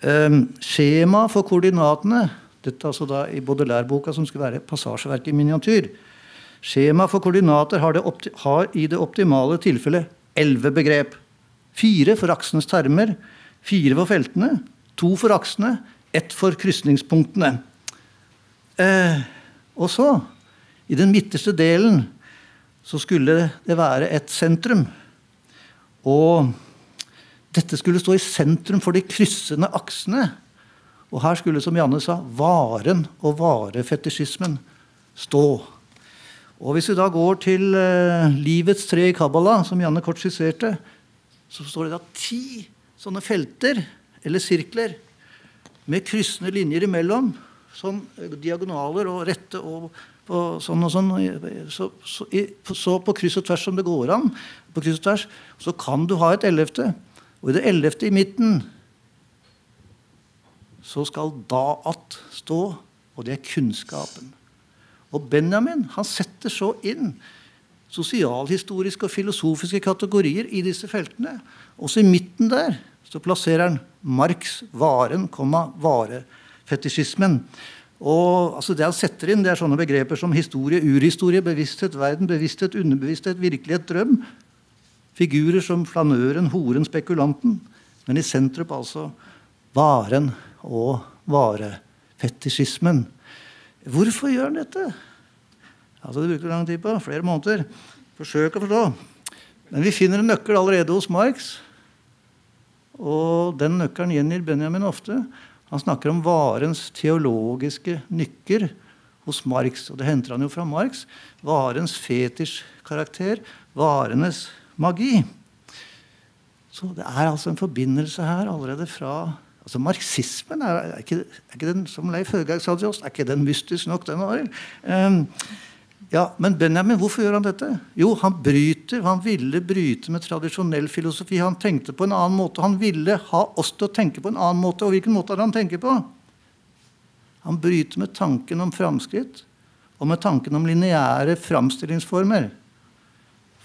Um, skjema for koordinatene, dette altså da i Baudelaire-boka som skulle være passasjeverket i miniatyr, Skjema for koordinater har, har i det optimale tilfellet elleve begrep. Fire for aksenes termer, fire for feltene, to for aksene, ett for krysningspunktene. Eh, og så, i den midterste delen, så skulle det være et sentrum. Og dette skulle stå i sentrum for de kryssende aksene. Og her skulle, som Janne sa, varen og varefetisjismen stå. Og Hvis vi da går til eh, livets tre i Kabbala, som Janne kort skisserte, så står det da ti sånne felter, eller sirkler, med kryssende linjer imellom. Sånn eh, diagonaler og rette og og sånn og sånn. Så, så, så, på kryss og tvers som det går an, på kryss og tvers, så kan du ha et ellevte. Og i det ellevte i midten så skal da-at stå, og det er kunnskapen. Og Benjamin han setter så inn sosialhistoriske og filosofiske kategorier i disse feltene. Også i midten der så plasserer han Marx varen, varefetisjismen. Og altså Det han setter inn, det er sånne begreper som historie, urhistorie, bevissthet, verden, bevissthet, underbevissthet, virkelighet, drøm. Figurer som flanøren, horen, spekulanten. Men i sentrum altså varen og varefetisjismen. Hvorfor gjør han dette? Altså, det bruker lang tid på. Flere måneder. Forsøk å forstå. Men vi finner en nøkkel allerede hos Marx. Og den nøkkelen gjengir Benjamin ofte. Han snakker om varens teologiske nykker hos Marx. Og det henter han jo fra Marx. Varens fetisjkarakter. Varenes magi. Så det er altså en forbindelse her allerede fra Altså Marxismen er, er, ikke, er ikke, den som Leif Høgaard sa til oss, er ikke den mystisk nok, den var. Um, ja, Men Benjamin, hvorfor gjør han dette? Jo, han bryter, han ville bryte med tradisjonell filosofi. Han tenkte på en annen måte. Han ville ha oss til å tenke på en annen måte. Og hvilken måte er det han tenker på? Han bryter med tanken om framskritt og med tanken om lineære framstillingsformer.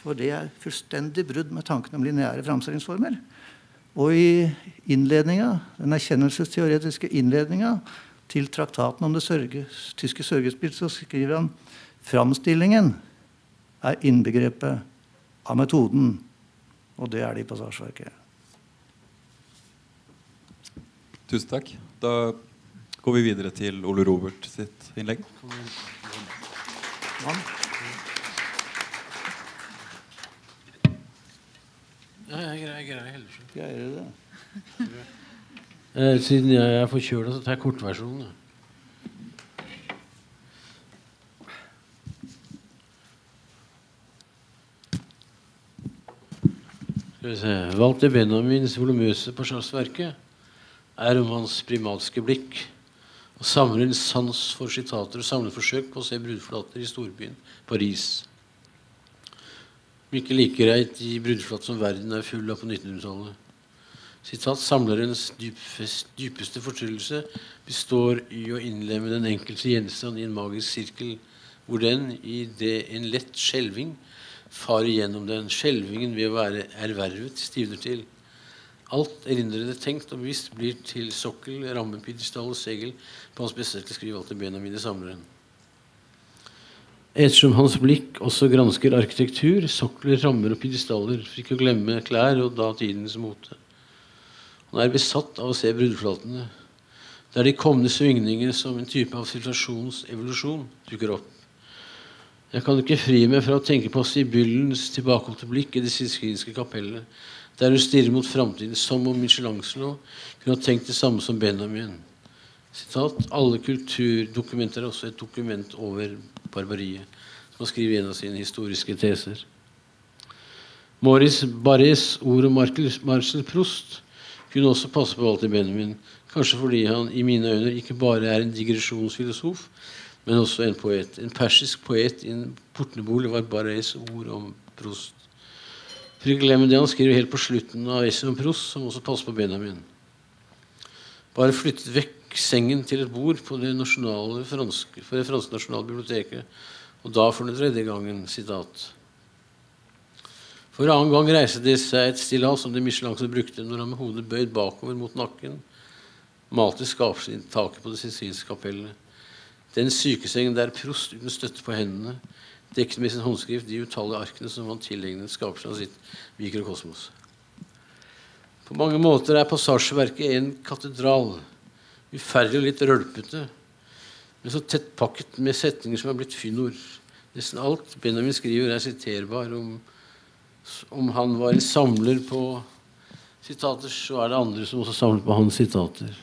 For det er fullstendig brudd med tanken om lineære framstillingsformer. Og i innledninga, den erkjennelsesteoretiske innledninga til traktaten om det sørge, tyske sørgespill, så skriver han framstillingen er innbegrepet av metoden. Og det er det i passasjeverket. Tusen takk. Da går vi videre til Ole Robert sitt innlegg. Ja, jeg greier, jeg greier du det? <laughs> Eh, siden jeg er forkjøla, så tar jeg kortversjonen. Skal vi se Walter Benjamins volumøse passasjeverke er om hans primatske blikk og samler en sans for sitater og samler forsøk på å se brudflater i storbyen Paris. Ikke like greit i bruddflat som verden er full av på 1900-tallet. Sitat, Samlerens dypeste fortryllelse består i å innlemme den enkelte gjenstand i en magisk sirkel, hvor den, i det en lett skjelving, farer gjennom den. Skjelvingen ved å være ervervet stivner til. Alt erindrede, tenkt og bevisst blir til sokkel, ramme, pidestall og segel på hans beste alt Walter Benjamin mine Samleren. Ettersom hans blikk også gransker arkitektur, sokler, rammer og pidestaller, for ikke å glemme klær og da tidens mote. Han er besatt av å se bruddflatene, er de kommende svingninger som en type av situasjonsevolusjon dukker opp. Jeg kan ikke fri meg fra å tenke på Sibyllens tilbakeholdte blikk i det sistkinske kapellet, der hun stirrer mot framtiden som om Michelangelo kunne ha tenkt det samme som Benjamin. Sitat, Alle kulturdokumenter er også et dokument over barbariet, som har skrevet en av sine historiske teser. Maurice Barres ord om Marcel Proust kunne også passe på Walter Benjamin, kanskje fordi han i mine øyne ikke bare er en digresjonsfilosof, men også en poet. En persisk poet i en portnebolig var Barres ord om det han skriver helt på slutten av essayet om Proust, som også passer på Benjamin. Bare flyttet vekk sengen til et bord på det, franske, for det franske nasjonale biblioteket, og da for den tredje gangen sitat. For annen gang reiste det seg et stillas som det Michelangelo brukte når han med hodet bøyd bakover mot nakken malte skapsnitt taket på det sicilske kapellet. Den sykesengen der Prost uten støtte på hendene dekket med sin håndskrift de utallige arkene som han tilegnet skapelsen av sitt mikrokosmos. På mange måter er passasjeverket en katedral, uferdig og litt rølpete, men så tettpakket med setninger som er blitt fyndord. Nesten alt Benjamin skriver, er siterbar. Om, om han var en samler på sitater, så er det andre som også samler på hans sitater.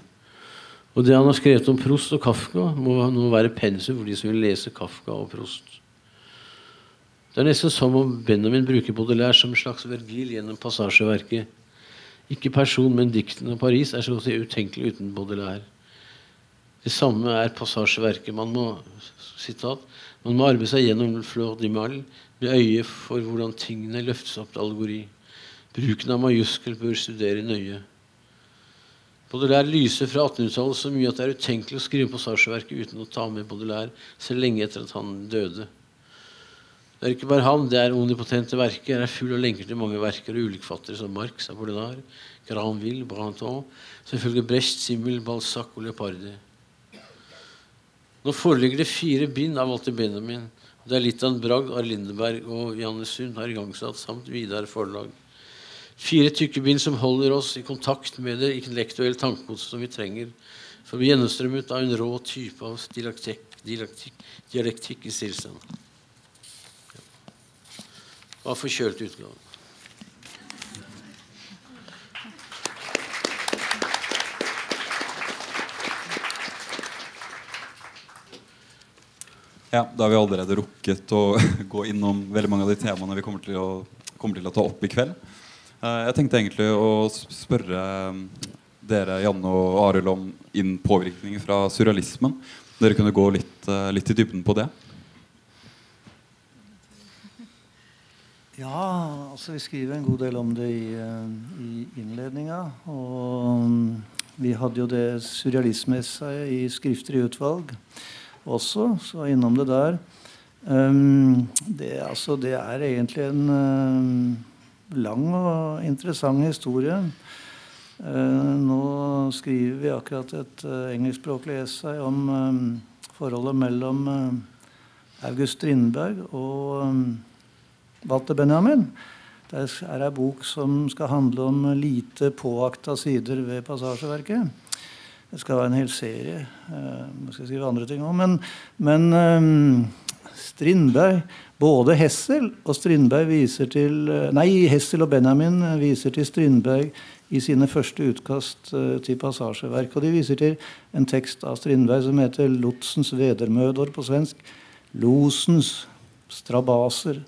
Og det han har skrevet om Prost og Kafka, må nå være pensum for de som vil lese Kafka og Prost. Det er nesten som om Benjamin bruker Baudelaire som en slags Vergil gjennom passasjeverket. Ikke person, men diktene av Paris er så å si utenkelig uten Baudelaire. Det samme er passasjeverket. Man må, sitat, man må arbeide seg gjennom flot de Mal med øye for hvordan tingene løftes opp til allegori. Bruken av majuskel bør studere nøye. Baudelaire lyser fra 1800-tallet så mye at det er utenkelig å skrive passasjeverket uten å ta med Baudelaire selv lenge etter at han døde. Det er ikke bare han, det er omnipotente verker. Er full av lenker til mange verker og ulikfattere som Marx, Apollinaire, Granville, Branton, selvfølgelig Brecht, Simmel, Balzac og Leopardi. Nå foreligger det fire bind av Walter Benjamin. Det er litt av en bragd Ar Lindeberg og Janne Sund har igangsatt, samt Vidar forlag. Fire tykke bind som holder oss i kontakt med det intellektuelle tankegodset som vi trenger for å bli gjennomstrømmet av en rå type av dialektikk, dialektikk, dialektikk i stillstand. Var forkjølt utgave. Ja, Da har vi allerede rukket å <laughs> gå innom veldig mange av de temaene vi kommer til å, kommer til å ta opp i kveld. Eh, Jeg tenkte egentlig å spørre eh, dere, Janne og Arild, om inn påvirkninger fra surrealismen. Dere kunne gå litt, eh, litt i dybden på det. Ja, altså vi skriver en god del om det i, eh, i innledninga. Og mm, vi hadde jo det surrealismeessayet i Skrifter i utvalg også, så innom det der. Um, det, altså, det er egentlig en um, lang og interessant historie. Uh, nå skriver vi akkurat et uh, engelskspråklig essay om um, forholdet mellom uh, August Strindberg og um, Walter Benjamin. Det er ei bok som skal handle om lite påakta sider ved passasjeverket. Det skal være en hel serie. Uh, jeg skal skrive andre ting òg. Men, men um, Strindberg Både Hessel og Strindberg viser til Nei, Hessel og Benjamin viser til Strindberg i sine første utkast til passasjeverk. Og de viser til en tekst av Strindberg som heter 'Lotsens vedermødor' på svensk. Losens strabaser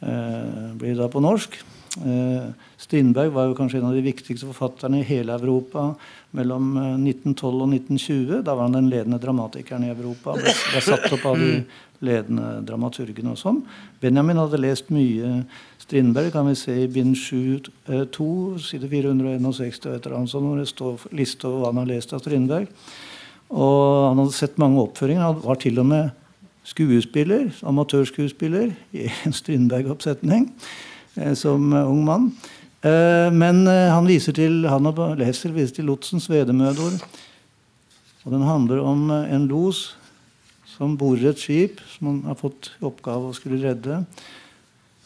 blir det da på norsk. Uh, Strindberg var jo kanskje en av de viktigste forfatterne i hele Europa mellom 1912 og 1920. Da var han den ledende dramatikeren i Europa. Ble, ble satt opp av de ledende dramaturgene og sånn. Benjamin hadde lest mye Strindberg, kan vi se i bind 7, 2, eh, side 461, et eller annet sånt, hvor det står liste over hva han har lest av Strindberg. Og han hadde sett mange oppføringer. Han var til og med skuespiller, amatørskuespiller, i en Strindberg-oppsetning eh, som ung mann. Eh, men han viser til han og leser viser til lotsens vedemødor. Og den handler om en los som borer et skip som han har fått i oppgave å skulle redde.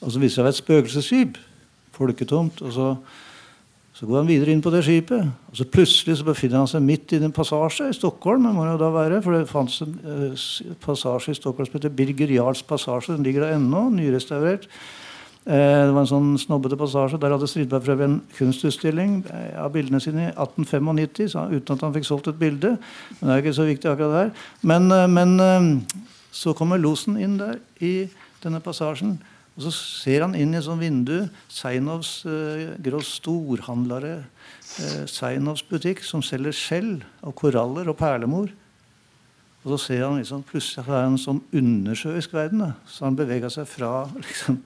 Og så viser det seg å være et spøkelsesskip. Folketomt. Og så, så, går han videre inn på det skipet. Og så plutselig så befinner han seg midt i en passasje i Stockholm. Det må jo da være, For det fantes en passasje i Stockholm som heter Birger Jarls passasje. Den ligger der ennå, nyrestaurert. Eh, det var en sånn snobbete passasje. Der hadde Stridberg prøvd en kunstutstilling eh, av bildene sine i 1895, uten at han fikk solgt et bilde. Men det er ikke så viktig akkurat der. Men, eh, men så kommer losen inn der i denne passasjen. Og så ser han inn i et sånt vindu. Seinovs uh, storhandlere. Seinovs butikk som selger skjell og koraller og perlemor. Og så ser han liksom, plutselig er en sånn undersjøisk verden. Da. Så han beveger seg fra <laughs> liksom,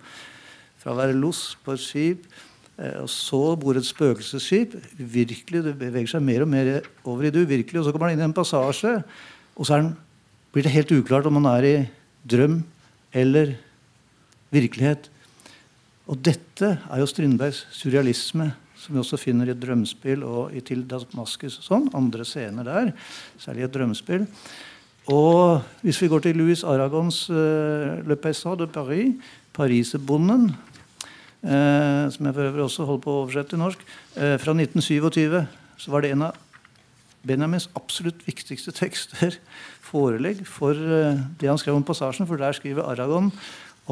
fra å være los på et skip, eh, og så bor et spøkelsesskip. virkelig, Det beveger seg mer og mer over i det uvirkelige. Og så kommer han inn i en passasje, og så den, blir det helt uklart om han er i drøm eller virkelighet. Og dette er jo Strindbergs surrealisme, som vi også finner i et drømmespill og i Til Damaskus sånn. Andre scener der, særlig et drømmespill. Og hvis vi går til Louis Aragons uh, Le Paysan de Paris, Pariserbonden, som jeg for øvrig også holder på å oversette til norsk, eh, fra 1927, så var det en av Benjamins absolutt viktigste <laughs> tekster, forelegg, for eh, det han skrev om passasjen. For der skriver Aragon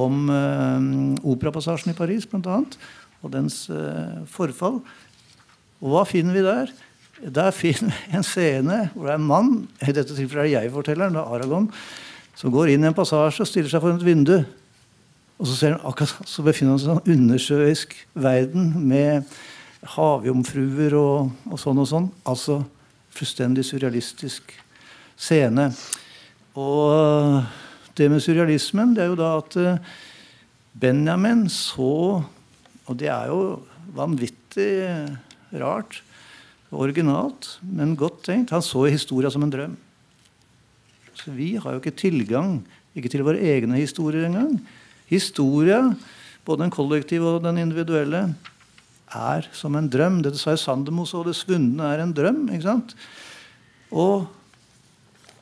om eh, operapassasjen i Paris, bl.a., og dens eh, forfall. Og hva finner vi der? Der <laughs> finner vi en scene hvor det er en mann i dette tilfellet er det jeg-fortelleren, Aragon, som går inn i en passasje og stiller seg foran et vindu. Og så, ser han akkurat, så befinner han seg i en undersjøisk verden med havjomfruer og, og, sånn og sånn. Altså fullstendig surrealistisk scene. Og det med surrealismen, det er jo da at eh, Benjamin så Og det er jo vanvittig rart. Originalt, men godt tenkt. Han så historia som en drøm. Så vi har jo ikke tilgang ikke til våre egne historier engang. Historia, både den kollektive og den individuelle, er som en drøm. Det sa Sandemo så det svunne er en drøm. ikke sant? Og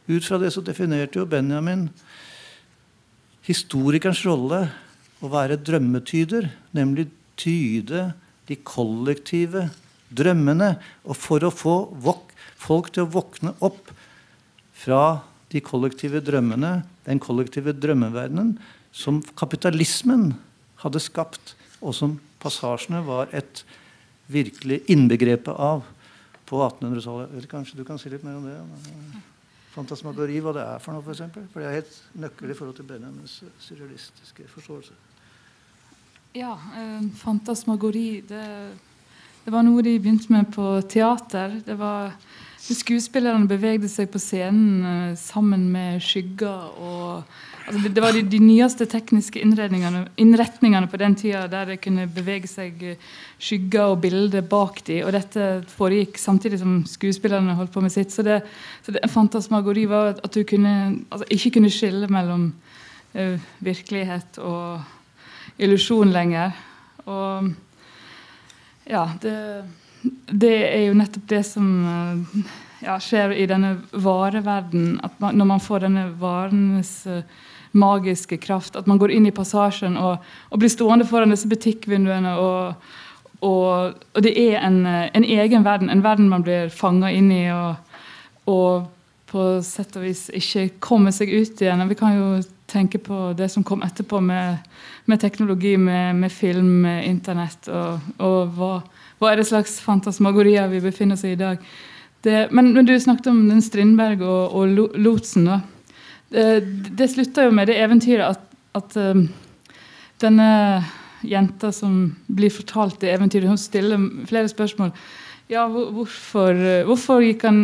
ut fra det så definerte jo Benjamin historikerens rolle å være drømmetyder, nemlig tyde de kollektive drømmene. Og for å få folk til å våkne opp fra de kollektive drømmene, den kollektive drømmeverdenen, som kapitalismen hadde skapt, og som passasjene var et virkelig innbegrepet av på 1800-tallet. Kanskje du kan si litt mer om det? Fantasmagori, hva det er for noe, f.eks.? For, eksempel? for det er helt nøkkel i forhold til Benjamins surrealistiske forståelse. Ja, eh, fantasmagori det, det, var noe de begynte med på teater. Det var Skuespillerne bevegde seg på scenen eh, sammen med skygger og altså det, det, var de, de nyeste tekniske innretningene på den tida der det kunne bevege seg eh, skygger og bilder bak de, og dette foregikk samtidig som skuespillerne holdt på med sitt. Så det, så det fantasmagori var at du kunne, altså ikke kunne skille mellom uh, virkelighet og illusjon lenger. Og ja, det, det er jo nettopp det som uh, ja, skjer i denne vareverdenen. At når man får denne varenes uh, magiske kraft. At man går inn i passasjen og, og blir stående foran disse butikkvinduene. Og, og, og det er en, en, egen verden, en verden man blir fanga inn i. og på sett og vis ikke kommer seg ut igjen. Vi kan jo tenke på det som kom etterpå med, med teknologi, med, med, film, med internett, og, og hva, hva, er det slags fantasmagorier vi befinner oss i i dag. Det, men, men, du snakket om den Strindberg og, og lotsen. da. Det, det slutta jo med det eventyret at, at um, denne jenta som blir fortalt det eventyret, hun stiller flere spørsmål. Ja, hvorfor, hvorfor, gikk han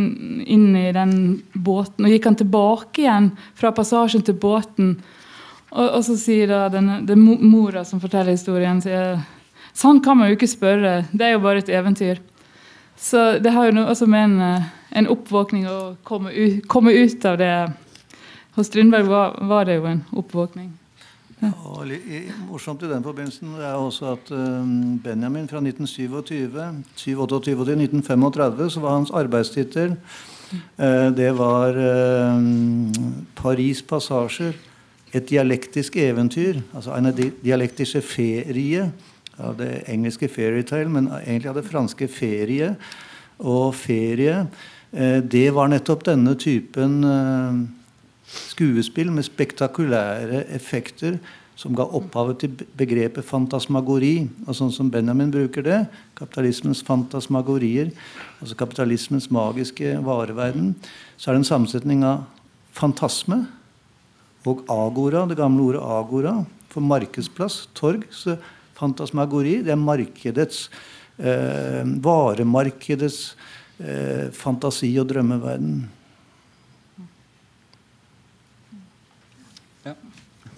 inn i den båten? Og gikk han tilbake igjen fra passasjen til båten? Og, og så sier da denne, det mora som forteller historien, sier Sånn kan man jo ikke spørre. Det er jo bare et eventyr. Så det har jo noe også med en, en oppvåkning å komme komme ut, av det. Hos Strindberg var, var det jo en oppvåkning. Ja. Og morsomt i den forbindelsen er også at um, Benjamin fra 1927 728 til 1935 så var hans arbeidstittel uh, det var uh, Paris passasjer. Et dialektisk eventyr. Altså en dialektiske ferie av det engelske fairytale, men egentlig av det franske ferie. Og ferie, uh, det var nettopp denne typen skuespill med spektakulære effekter som ga opphavet til begrepet fantasmagori. Og sånn som Benjamin bruker det, kapitalismens fantasmagorier, altså kapitalismens magiske vareverden, så er det en sammensetning av fantasme og agora, det gamle ordet agora, for markedsplass, torg. Så fantasmagori, det er markedets, eh, varemarkedets eh, fantasi og drømmeverden.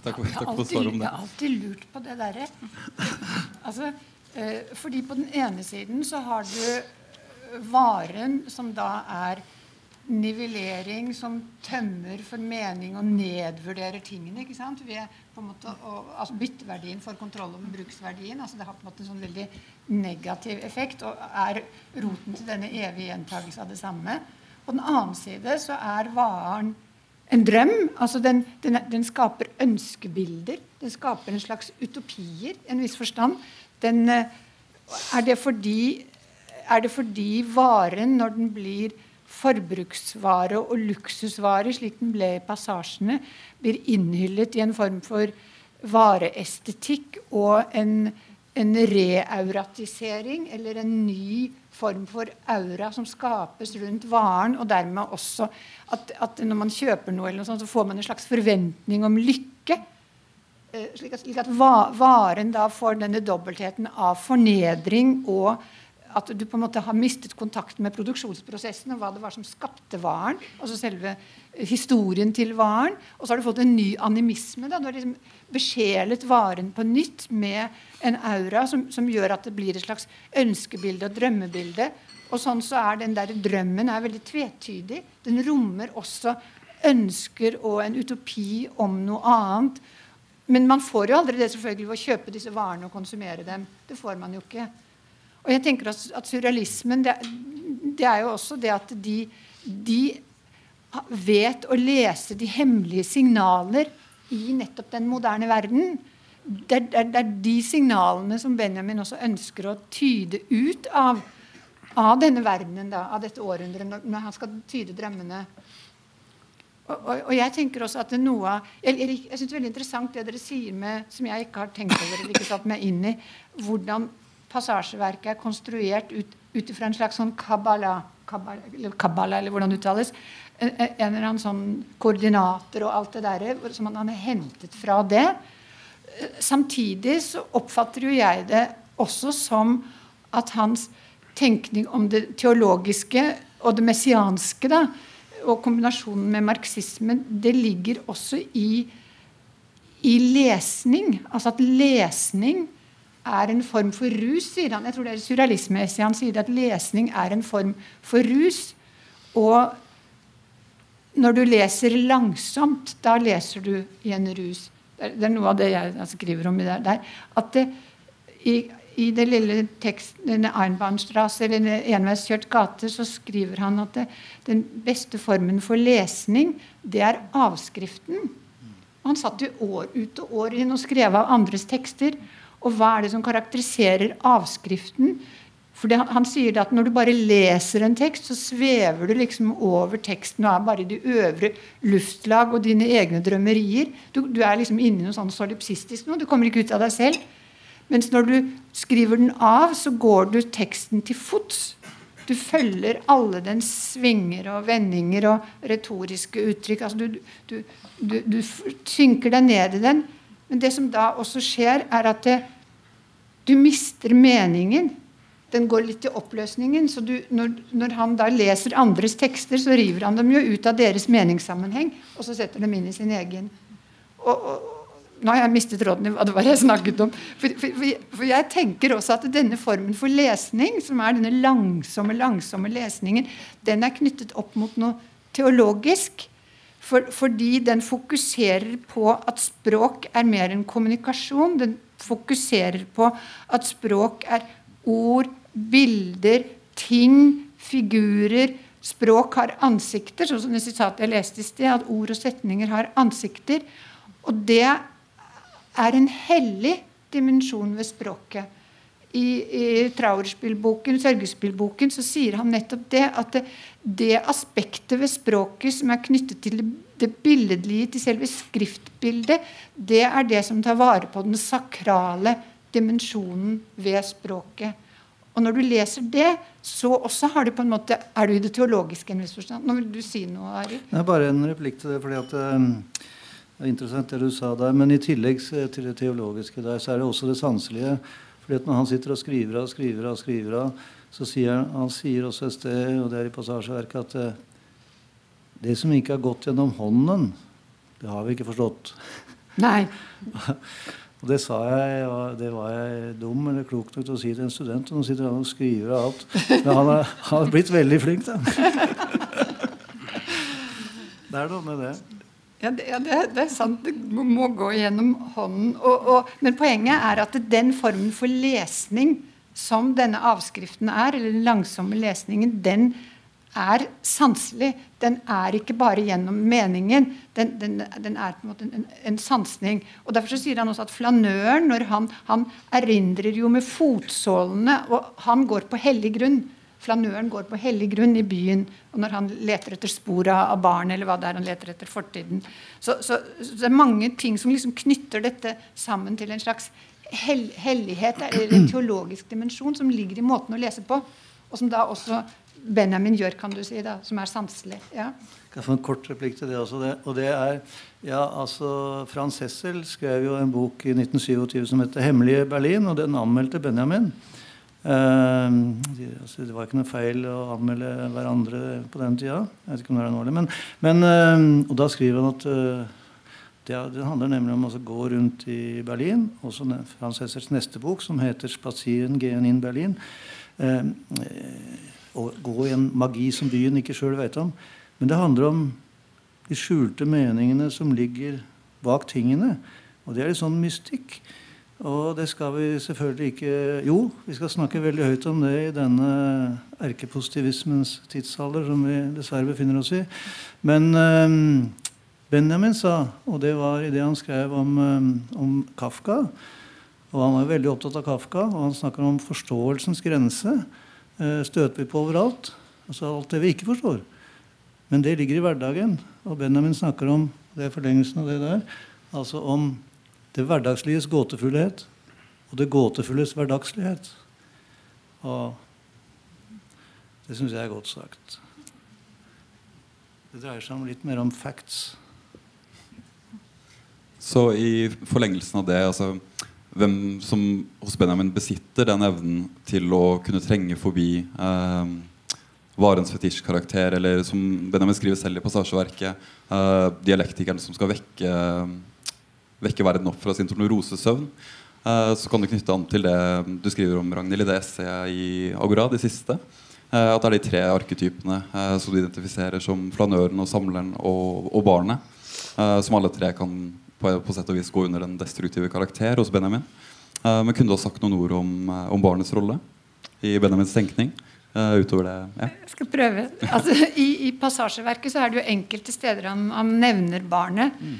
Takk, takk for svaret om det. Jeg har alltid lurt på det derre. Altså, eh, fordi på den ene siden så har du eh, varen som da er nivellering som tømmer for mening og nedvurderer tingene. ikke sant? Ved på en måte, å, altså Bytteverdien for kontroll over bruksverdien. altså Det har på en måte en sånn veldig negativ effekt og er roten til denne evige gjentakelse av det samme. På den annen side så er varen en drøm. altså den, den, den, skaper ønskebilder. Den skaper en slags utopier i en viss forstand. Den, eh, er, det fordi, er det fordi varen, når den blir forbruksvare og luksusvare, slik den ble i passasjene, blir innhyllet i en form for vareestetikk og en, en reauratisering, eller en ny form for aura som skapes rundt varen, og dermed også at, at når man kjøper noe, eller noe sånt, så får man en slags forventning om lykke. Eh, slik at, slik at varen da får denne dobbeltheten av fornedring og at du på en måte har mistet kontakten med produksjonsprosessen og hva det var som skapte varen. altså selve historien til varen. Og så har du fått en ny animisme. Da. Du har liksom besjelet varen på nytt med en aura som, som, gjør at det blir et slags ønskebilde og drømmebilde. Og sånn så er den der drømmen er veldig tvetydig. Den rommer også ønsker og en utopi om noe annet. Men man får jo aldri det selvfølgelig ved å kjøpe disse varene og konsumere dem. Det får man jo ikke. Og jeg tenker at, surrealismen det, det, er jo også det at de, de vet å lese de hemmelige signaler i nettopp den moderne verden. Det, det, det, er de signalene som Benjamin også ønsker å tyde ut av, av denne verdenen, da, av dette århundret, når han skal tyde drømmene. Og, og, og, jeg tenker også at er noe Jeg, jeg, jeg syns det er veldig interessant det dere sier med, som jeg ikke har tenkt over eller ikke satt meg inn i, hvordan passasjeverket er konstruert ut, ut fra en slags sånn kabbala, kabbala, eller, kabbala, eller hvordan det uttales en, eller annen sånn koordinater og alt det der som han har hentet fra det. Samtidig så oppfatter jo jeg det også som at hans tenkning om det teologiske og det messianske da, og kombinasjonen med marxismen, det ligger også i, i lesning. Altså at lesning er en form for rus, sier han. Jeg tror det er surrealisme han sier at lesning er en form for rus. Og når du leser langsomt, da leser du i en rus. Det er noe av det jeg skriver om der. At det, i, i det lille teksten Einbahnstrasse, eller enveiskjørt gate, så skriver han at det, den beste formen for lesning, det er avskriften. Han satt jo år ut og år inn og skrev av andres tekster. Og hva er det som karakteriserer avskriften? For han, han sier det at når du bare leser en tekst, så svever du liksom over teksten og er bare i de øvre luftlag og dine egne drømmerier. Du, du er liksom inni noe sånn solipsistisk nå. Du kommer ikke ut av deg selv. Mens når du skriver den av, så går du teksten til fots. Du følger alle dens svinger og vendinger og retoriske uttrykk. Altså du, du, du, du synker deg ned i den. Men det som da også skjer, er at det, du mister meningen den går litt i oppløsningen. så du, når, når, han da leser andres tekster, så river han dem jo ut av deres meningssammenheng og så setter dem inn i sin egen. Og, og, nå har jeg mistet råden i hva det var jeg snakket om. For, for, for, jeg tenker også at denne formen for lesning, som er denne langsomme, langsomme lesningen, den er knyttet opp mot noe teologisk. For, fordi den fokuserer på at språk er mer enn kommunikasjon. Den fokuserer på at språk er ord, bilder, ting, figurer. Språk har ansikter, sånn som det sitatet jeg leste i sted, at ord og setninger har ansikter. Og det er en hellig dimensjon ved språket. I, i Trauerspielboken, sørgespillboken, så sier han nettopp det. At det, det, aspektet ved språket som er knyttet til det billedlige, til selve skriftbildet, det er det som tar vare på den sakrale dimensjonen ved språket. Og når du leser det, så også har du på en måte, er du i det teologiske en viss forstand. Nå vil du si noe, Ari? Det er bare en replikk til det. fordi at um, Det er interessant det du sa der. Men i tillegg til det teologiske der, så er det også det sanselige. fordi at når han sitter og skriver av, skriver av, skriver av, så sier han, han sier også et sted, og det er i passasjeverket, at uh, det som ikke har gått gjennom hånden, det har vi ikke forstått. Nei. <laughs> Og det sa jeg, og det var jeg dum eller klok nok til å si til en student. Og nå sitter han og skriver av alt. Men han har, han har blitt veldig flink, da. Det er noe med det. Ja, det, ja, det, det er sant. Det må gå gjennom hånden. Og, og, men poenget er at den formen for lesning som denne avskriften er, eller den langsomme lesningen, den er sanselig. Den er ikke bare gjennom meningen. Den, den, den er på en måte en, en sansning. Og Derfor sier han også at flanøren når han, han erindrer jo med fotsålene, og han går på hellig grunn. Flanøren går på hellig grunn i byen og når han leter etter spor av barn, eller hva det er han leter etter fortiden. Så, så, så det er mange ting som liksom knytter dette sammen til en slags hell, hellighet, eller en teologisk dimensjon, som ligger i måten å lese på. Og som da også Benjamin gjør, kan du si, da, som er sanselig. Ja. Kan jeg få en kort replikk til det også? Det, og det er, ja, altså, Frans Hessel skrev jo en bok i 1927 som heter 'Hemmelige Berlin', og den anmeldte Benjamin. Uh, altså, det var ikke noe feil å anmelde hverandre på den tida. Jeg vet ikke om det er noe, men, men uh, Og da skriver han at uh, det, det, handler nemlig om å gå rundt i Berlin. Også Frans Hessels neste bok, som heter 'Spazieren gehen in Berlin' å gå i en magi som byen ikke sjøl vet om. Men det handler om de skjulte meningene som ligger bak tingene. Og det er litt sånn mystikk. Og det skal vi selvfølgelig ikke Jo, vi skal snakke veldig høyt om det i denne erkepositivismens tidsalder som vi dessverre befinner oss i. Men um, Benjamin sa, og det var i det han skrev om, um, om Kafka Og han var veldig opptatt av Kafka, og han snakker om forståelsens grense. Eh, støter vi på overalt. Altså alt det vi ikke forstår. Men det ligger i hverdagen. Og Benjamin snakker om det er forlengelsen av det der, altså om det hverdagsliges gåtefullhet og det gåtefulles hverdagslighet. Og det syns jeg er godt sagt. Det dreier seg om litt mer om facts. Så i forlengelsen av det altså hvem som hos Benjamin besitter den evnen til å kunne trenge forbi eh, varens fetisjkarakter, eller som Benjamin skriver selv i passasjeverket, eh, dialektikeren som skal vekke, vekke verden opp fra sin tornerosesøvn. Eh, så kan du knytte an til det du skriver om Ragnhild i det essayet i Agora, de siste. Eh, at det er de tre arketypene eh, som du identifiserer som flanøren og samleren og, og barnet. Eh, som alle tre kan på, på, sett og vis gå under den destruktive karakter hos Benjamin. Uh, men kunne du ha sagt noen ord om, uh, om barnets rolle i Benjamins tenkning? Uh, utover det ja. Jeg skal prøve. Altså, i, i, passasjeverket så er det jo enkelte steder han, han nevner barnet. Mm.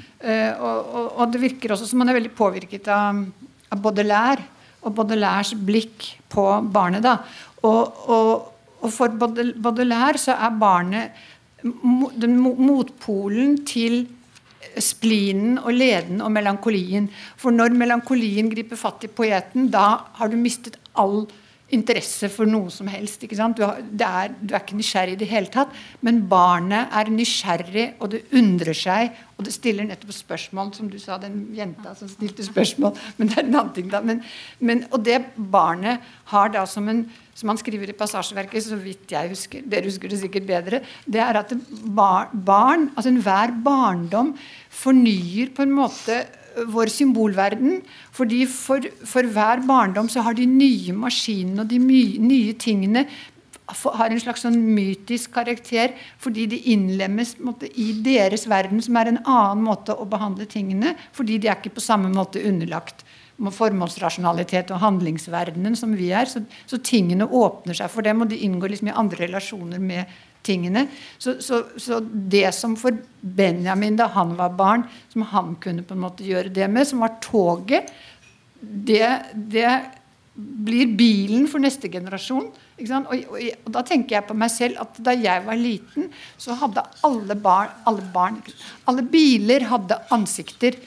Og, og, og, det virker også som han er veldig påvirket av, av Baudelaire. og Baudelaires blikk på barnet. da. Og, og, og for Baudelaire så er barnet den motpolen til splinen og leden og melankolien. For når melankolien griper fatt i poeten, da har du mistet all interesse for noe som helst. Ikke sant? Du, har, er, du, er, ikke nysgjerrig i det hele tatt, men barnet er nysgjerrig, og det undrer seg, og det stiller nettopp spørsmål, som du sa, den jenta som stilte spørsmål. Men det er en annen ting, da. Men, men, og det barnet har da som en som han skriver i passasjeverket, så vidt jeg husker, dere husker det sikkert bedre, det er at bar, barn, altså enhver barndom fornyer på en måte vår symbolverden. fordi for, for, hver barndom så har de nye maskinene og de nye tingene har en slags sånn mytisk karakter fordi de innlemmes måte, i deres verden, som er en annen måte å behandle tingene. Fordi de er ikke på samme måte underlagt formålsrasjonalitet og handlingsverdenen som vi er. Så, så tingene åpner seg for dem, og de inngår liksom i andre relasjoner med tingene. Så, så, så, det som for Benjamin da han var barn, som han kunne på en måte gjøre det med, som var toget, det, det blir bilen for neste generasjon. Og, og, og, da tenker jeg på meg selv at da jeg var liten, så hadde alle barn, alle, barn, alle biler hadde ansikter.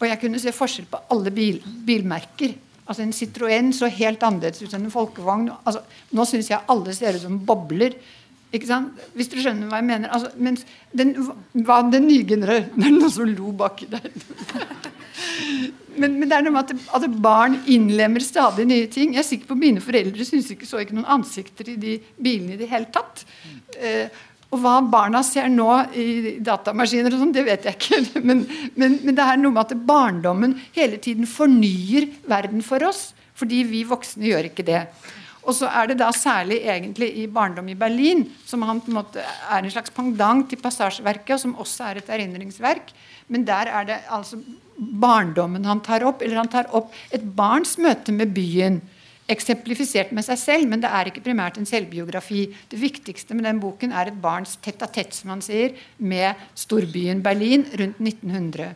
Og jeg kunne se forskjell på alle bil, bilmerker. Altså En Citroën så helt annerledes ut enn en folkevogn. Altså, nå syns jeg alle ser ut som bobler. Ikke sant? Hvis dere skjønner hva jeg mener. Altså, mens den, hva den nye generasjonen <laughs> Det er noen som lo baki der. <laughs> men, men, det er noe med at, at, barn innlemmer stadig nye ting. Jeg er sikker på Mine foreldre synes ikke så ikke noen ansikter i de bilene i det hele tatt. Eh, og hva barna ser nå i datamaskiner, og sånn, det vet jeg ikke. <laughs> Men, men, men, det er noe med at barndommen hele tiden fornyer verden for oss. Fordi vi voksne gjør ikke det. Og så er det da særlig egentlig i 'Barndom i Berlin', som han på en måte er en slags pendant til passasjeverket, og som også er et erindringsverk. Men der er det altså barndommen han tar opp. Eller han tar opp et barns møte med byen. Eksemplifisert med seg selv, men det er ikke primært en selvbiografi. Det viktigste med den boken er et barns tett a tett, som han sier, med storbyen Berlin rundt 1900.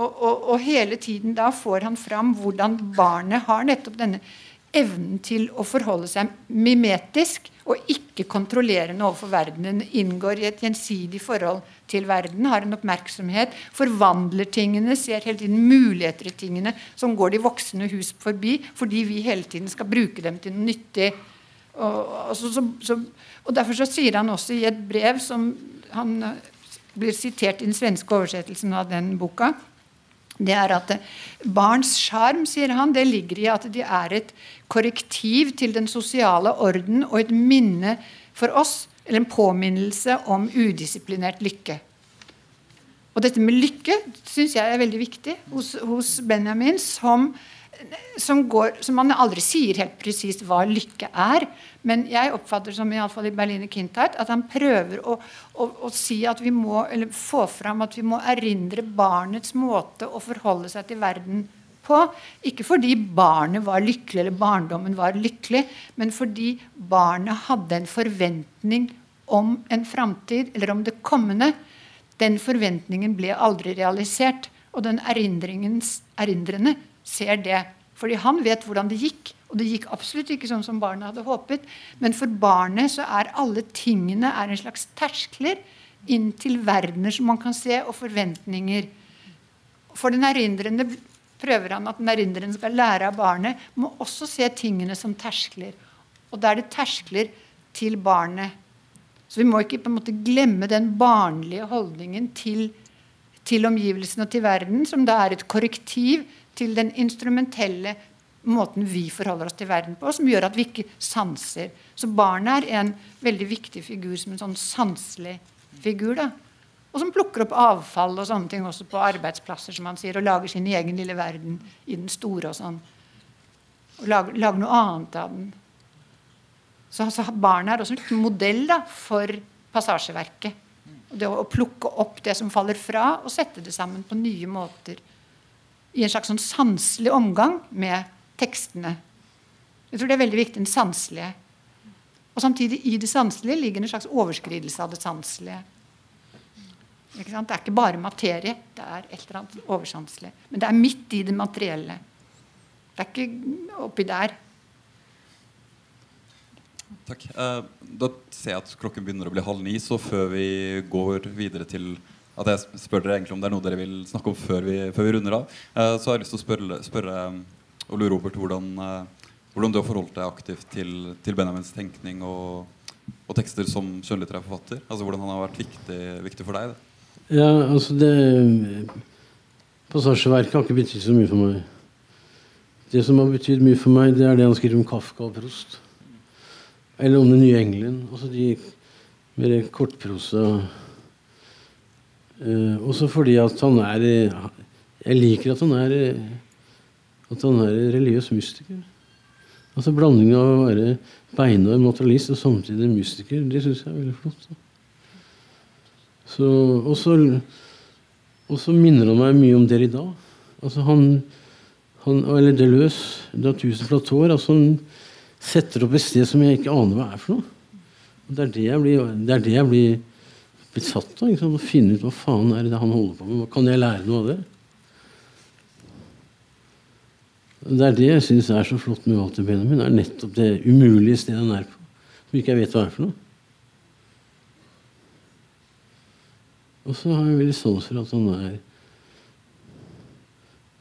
Og, og, og hele tiden da får han fram hvordan barnet har nettopp denne evnen til å forholde seg mimetisk og ikke kontrollerende overfor verdenen. Inngår i et gjensidig forhold til verden, har en oppmerksomhet, forvandler tingene, ser hele tiden muligheter i tingene som går de voksne hus forbi, fordi vi hele tiden skal bruke dem til noe nyttig. Og, og, så, så, så, og Derfor så sier han også i et brev som han blir sitert i den svenske oversettelsen av den boka, det er at Barns sjarm sier han, ligger i at de er et korrektiv til den sosiale orden og et minne for oss, eller en påminnelse om udisiplinert lykke. Og dette med lykke syns jeg er veldig viktig hos, hos Benjamin, som som, går, som man aldri sier helt presist hva lykke er. Men jeg oppfatter som i, alle fall i Berliner Kindheit at han prøver å, å, å, si at vi må, eller få fram at vi må erindre barnets måte å forholde seg til verden på. Ikke fordi barnet var lykkelig eller barndommen var lykkelig, men fordi barnet hadde en forventning om en framtid eller om det kommende. Den forventningen ble aldri realisert. Og den erindrende ser det. Fordi han vet hvordan det gikk. Og det gikk absolutt ikke sånn som barnet hadde håpet. Men for barnet så er alle tingene er en slags terskler inn til verdener som man kan se, og forventninger. For den erindrende prøver han at den erindrende skal lære av barnet, må også se tingene som terskler. Og da er det terskler til barnet. Så vi må ikke på en måte glemme den barnlige holdningen til, til omgivelsene og til verden, som da er et korrektiv til den instrumentelle måten vi forholder oss til verden på, som gjør at vi ikke sanser. Så barnet er en veldig viktig figur som en sånn sanselig figur. da. Og som plukker opp avfall og sånne ting også på arbeidsplasser, som han sier, og lager sin egen lille verden i den store og sånn. Og lager, lager noe annet av den. Så altså, barnet er også en modell da, for passasjeverket. Det å, plukke opp det som faller fra, og sette det sammen på nye måter i en slags sånn sanselig omgang med tekstene. Jeg tror det er veldig viktig, den sanselige. Og samtidig i det sanselige ligger en slags overskridelse av det sanselige. Det er ikke bare materie, det er et eller annet oversanselig. Men det er midt i det materielle. Det er ikke oppi der. Takk. Eh, da ser jeg at klokken begynner å bli halv ni, så før vi går videre til at jeg spør dere egentlig om det er noe dere vil snakke om før vi, før vi runder av, eh, så har jeg lyst til å spørre, spørre eh, Ole Robert hvordan, eh, hvordan du har forholdt deg aktivt til, til Benjamins tenkning og, og tekster som skjønnlitterær forfatter. Altså Hvordan han har vært viktig, viktig for deg. Det. Ja, altså det Passasjeverket har ikke betydd så mye for meg. Det som har betydd mye for meg, det er det han skriver om Kafka og Prost. Eller om Den nye engelen. Altså de mer kortprosa eh, Også fordi at han er Jeg liker at han er At han er religiøs mystiker. Altså Blandingen av å være beinhard materialist og samtidig mystiker, det syns jeg er veldig flott. Og, så, og så minner han meg mye om Derrida. Altså han, han, eller Deleuze, da tusen platåer. Altså han setter opp et sted som jeg ikke aner hva er for noe. Og det er det jeg blir, det er det jeg blir besatt av. Å finne ut hva faen er det han holder på med. Kan jeg lære noe av det? Det er det jeg syns er så flott med Walter Benjamin. Det er nettopp det umulige stedet han er på. Som ikke jeg vet hva er for noe. Og så har jeg veldig sans for at han er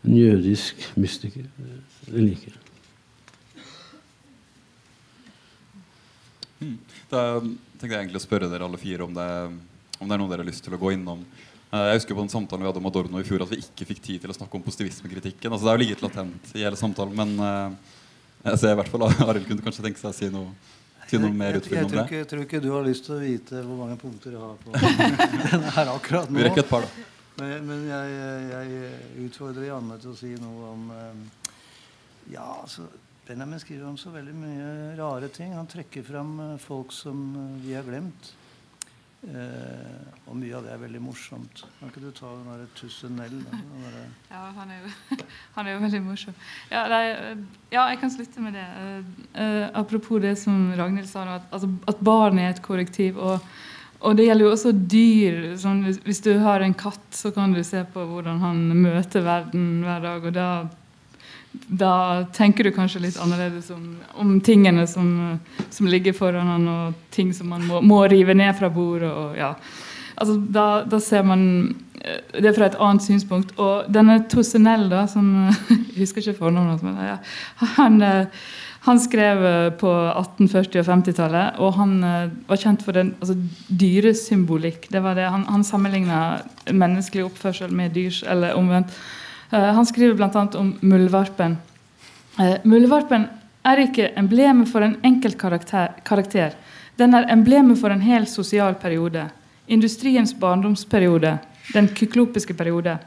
en jødisk mystiker. Det liker jeg. Da tenkte jeg egentlig å spørre dere alle fire om det, om det er noe dere har lyst til å gå innom. Eh, Jeg husker på den samtalen vi hadde om Adorno i fjor at vi ikke fikk tid til å snakke om positivismekritikken. Altså, det er jo ligget latent i hele samtalen, men eh, jeg ser i hvert fall Arild kunne kanskje tenke seg å si noe, si noe mer utfyllende tror om det. ikke, jeg tror ikke du har lyst til å vite hvor mange punkter jeg har på <laughs> denne her akkurat nå. Vi rekker et par, da. Men, men jeg, jeg utfordrer Janne til å si noe om eh, Ja, altså Benjamin skriver om så veldig mye rare ting. Han trekker fram folk som vi har glemt. Eh, og mye av det er veldig morsomt. Kan ikke du ta den derre Tussenell? derre- Ja, han er jo, <laughs> han er jo veldig morsom. Ja, nei, eh, ja, jeg kan slutte med det. Eh, eh, apropos det som Ragnhild sa, at, altså, at barn er et korrektiv. Og, og det gjelder jo også dyr. Sånn, hvis du har en katt, så kan du se på hvordan han møter verden hver dag. og da da tenker du kanskje litt annerledes om, om tingene som, som ligger foran han, og ting som man må, må rive ned fra bordet. Og, ja. altså, da, da ser man eh, det fra et annet synspunkt. Og denne Tossenell, da, som <laughs> Jeg husker ikke fornavnet men ja, han, eh, han skrev eh, på 1840- og 50-tallet, og han var kjent for den altså, dyresymbolikk. Det var det. Han, han sammenligna menneskelig oppførsel med dyrs, eller omvendt. Eh, han skriver bl.a. om muldvarpen. Eh, muldvarpen er ikke emblemet for en enkelt karakter, karakter. Den er emblemet for en hel sosial periode. Industriens barndomsperiode. Den kyklopiske periode.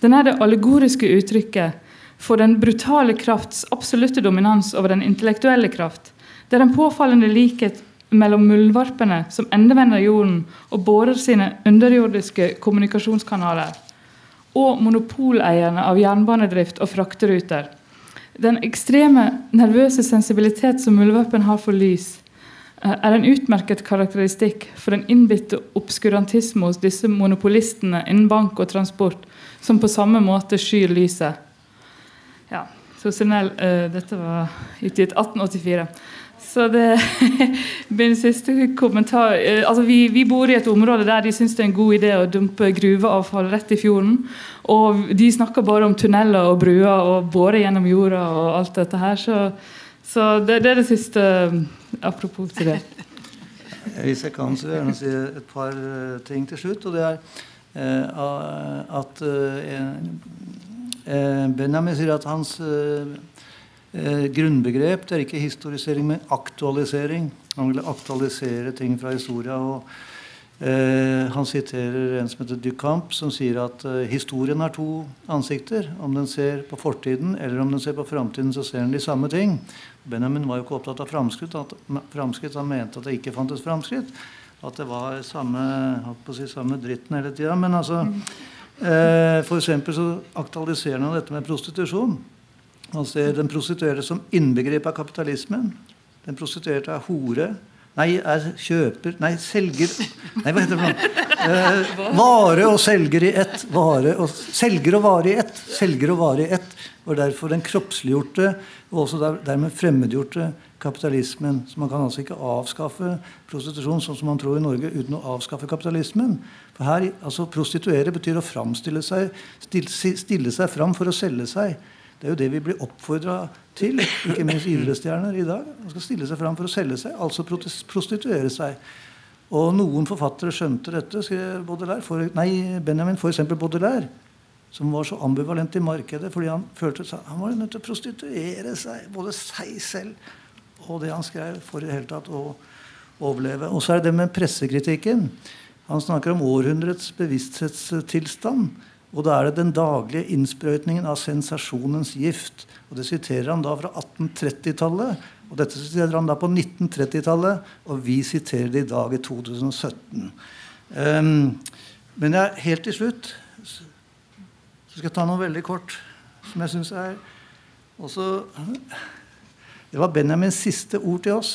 Den er det allegoriske uttrykket for den brutale krafts absolutte dominans over den intellektuelle kraft. Det er en påfallende likhet mellom muldvarpene som endevender jorden og borer sine underjordiske kommunikasjonskanaler og monopoleierne av jernbanedrift og frakteruter. Den ekstreme nervøse sensibilitet som muldvarpen har for lys, eh, er en utmerket karakteristikk for den innbitte obskurantisme hos disse monopolistene innen bank og transport, som på samme måte skyr lyset. Ja, Sosial, uh, dette var utgitt 1884. Så det <laughs> Min siste kommentar eh, altså vi, vi bor i et område der de syns det er en god idé å dumpe gruveavfall rett i fjorden. Og de snakker bare om tunneler og bruer og bore gjennom jorda og alt dette her. Så, så det, det, er det siste eh, apropos til det. <laughs> Hvis jeg kan, så vil jeg gjerne si et par eh, ting til slutt. Og det er eh, at eh, Benjamin sier at hans eh, eh, grunnbegrep det er ikke historisering, men aktualisering. Han vil aktualisere ting fra historia. og eh, Han siterer en som heter Ducamp, som sier at eh, historien har to ansikter. Om den ser på fortiden eller om den ser på framtiden, så ser den de samme ting. Benjamin var jo ikke opptatt av framskritt. Han mente at det ikke fantes framskritt. At det var samme, si, samme dritten hele tida. Men altså eh, For så aktualiserer han dette med prostitusjon. Han ser den prostituerte som innbegrep av kapitalismen. Den prostituerte er hore. Nei, er kjøper Nei, selger Nei, hva heter det? Eh, vare og selger i ett. Vare og, selger og vare i ett. Selger og vare i ett. Og derfor den kroppsliggjorte og også der, dermed fremmedgjorte kapitalismen. Så man kan altså ikke avskaffe prostitusjon sånn som man tror i Norge, uten å avskaffe kapitalismen. For her, altså Prostituere betyr å framstille seg, stille seg fram for å selge seg. Det er jo det vi blir oppfordra til, ikke minst idrettsstjerner i dag. Man skal stille seg fram for å selge seg, altså prostituere seg. Og noen forfattere skjønte dette, Baudelaire, for, nei, Benjamin, f.eks. Baudelaire, som var så ambivalent i markedet fordi han følte seg, han var nødt til å prostituere seg, både seg selv og det han skrev, for i det hele tatt å overleve. Og så er det det med pressekritikken. Han snakker om århundrets bevissthetstilstand. Og da er det den daglige innsprøytningen av sensasjonens gift. Og Det siterer han da fra 1830-tallet. Og dette siterer han da på 1930-tallet, og vi siterer det i dag i 2017. Um, ehm, men jeg, helt til slutt så skal jeg ta noe veldig kort som jeg syns er også Det var Benjamins siste ord til oss.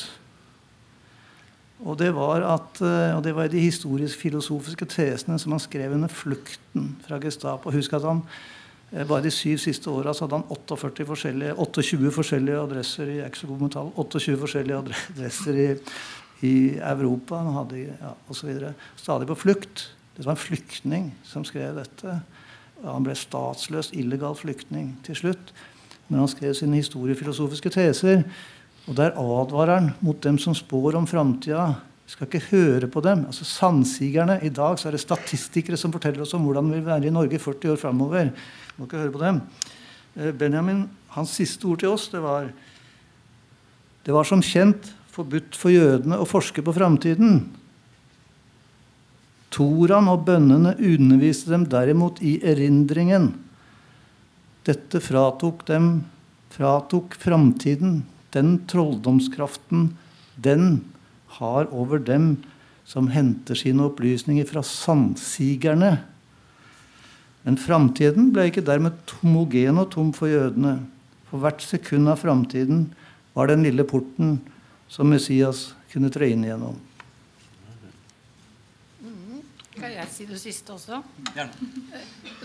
Og det var, at, eh, og det var de historisk-filosofiske tesene som han skrev under flukten fra Gestapo. Husk at han eh, bare de syv siste åra hadde han 28 forskjellige, 28 forskjellige adresser i metall, 28 forskjellige adresser i, i Europa. Han hadde, ja, og så. Stadig på flukt. Det var en flyktning som skrev dette. Han ble statsløs, illegal flyktning til slutt. Men han skrev sine historiefilosofiske teser. Og der advarer han mot dem som spår om framtida. Vi skal ikke høre på dem. altså Sannsigerne. I dag så er det statistikere som forteller oss om hvordan det vil være i Norge 40 år framover. Må ikke høre på dem. Eh, Benjamin, hans siste ord til oss, det var Det var som kjent forbudt for jødene å forske på framtiden. Toran og bønnene underviste dem derimot i erindringen. Dette fratok dem fratok framtiden den trolldomskraften den har over dem som henter sine opplysninger fra sannsigerne. Men framtiden ble ikke dermed homogen og tom for jødene. For hvert sekund av framtiden var den lille porten som Messias kunne tre inn gjennom. Skal jeg si det siste også? Gjerne.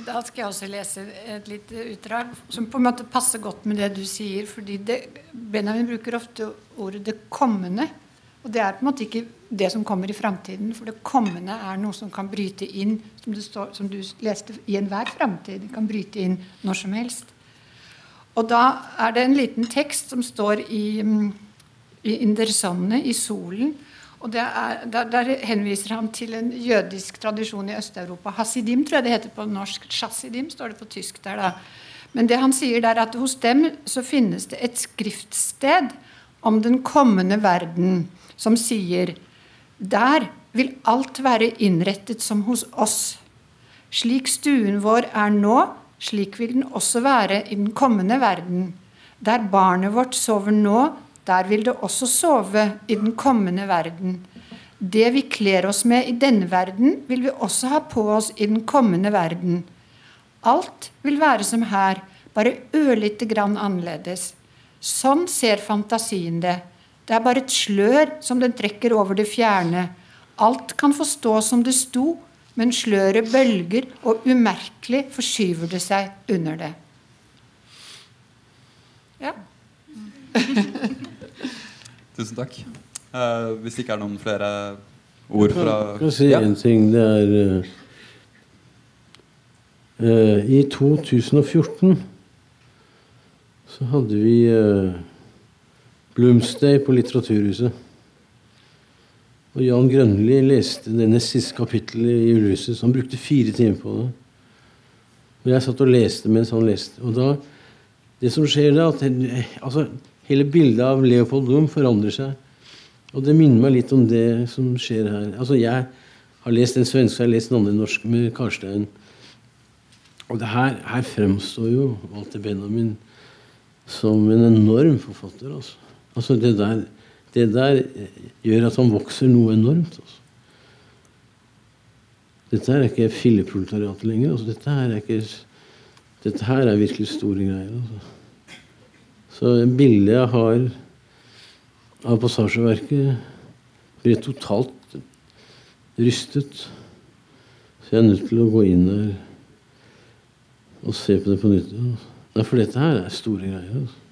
Da skal jeg også lese et lite utdrag som på en måte passer godt med det du sier. fordi det, Benjamin bruker ofte ordet 'det kommende'. Og det er på en måte ikke det som kommer i framtiden. For det kommende er noe som kan bryte inn, som, står, som du leste, i enhver framtid. Det kan bryte inn når som helst. Og da er det en liten tekst som står i, mm, i Indersonne, i solen og er, der, der, henviser han til en jødisk tradisjon i Øst-Europa. Hasidim tror jeg det heter på norsk. Chassidim står det på tysk der, da. Men det han sier der, at hos dem så finnes det et skriftsted om den kommende verden som sier Der vil alt være innrettet som hos oss. Slik stuen vår er nå, slik vil den også være i den kommende verden. Der barnet vårt sover nå, der vil det også sove i den kommende verden. Det vi kler oss med i denne verden, vil vi også ha på oss i den kommende verden. Alt vil være som her, bare ørlite grann annerledes. Sånn ser fantasien det. Det er bare et slør som den trekker over det fjerne. Alt kan få stå som det sto, men sløret bølger, og umerkelig forskyver det seg under det. Ja. <laughs> Tusen takk. Uh, hvis det ikke er noen flere ord fra Jeg kan si én ting. Det er uh, I 2014 så hadde vi uh, Bloomsday på Litteraturhuset. Og Jan Grønli leste det nest siste kapittelet i Ulysses. Han brukte fire timer på det. Og jeg satt og leste mens han leste. Og da, det som skjer da, at altså, Hele bildet av Leopold Rom forandrer seg. Og det minner meg litt om det som skjer her. Altså, Jeg har lest en svenske jeg har lest en andre norsk med Karstein. Og det her, her fremstår jo Walter Benjamin som en enorm forfatter. Altså, altså det, der, det der gjør at han vokser noe enormt. Altså. Dette her er ikke filleproletariatet lenger. Altså, dette, her er ikke, dette her er virkelig store greier. Altså. Så bildet jeg har av passasjeverket, blir totalt rystet. Så jeg er nødt til å gå inn der og se på det på nytt. For dette her er store greier. Altså.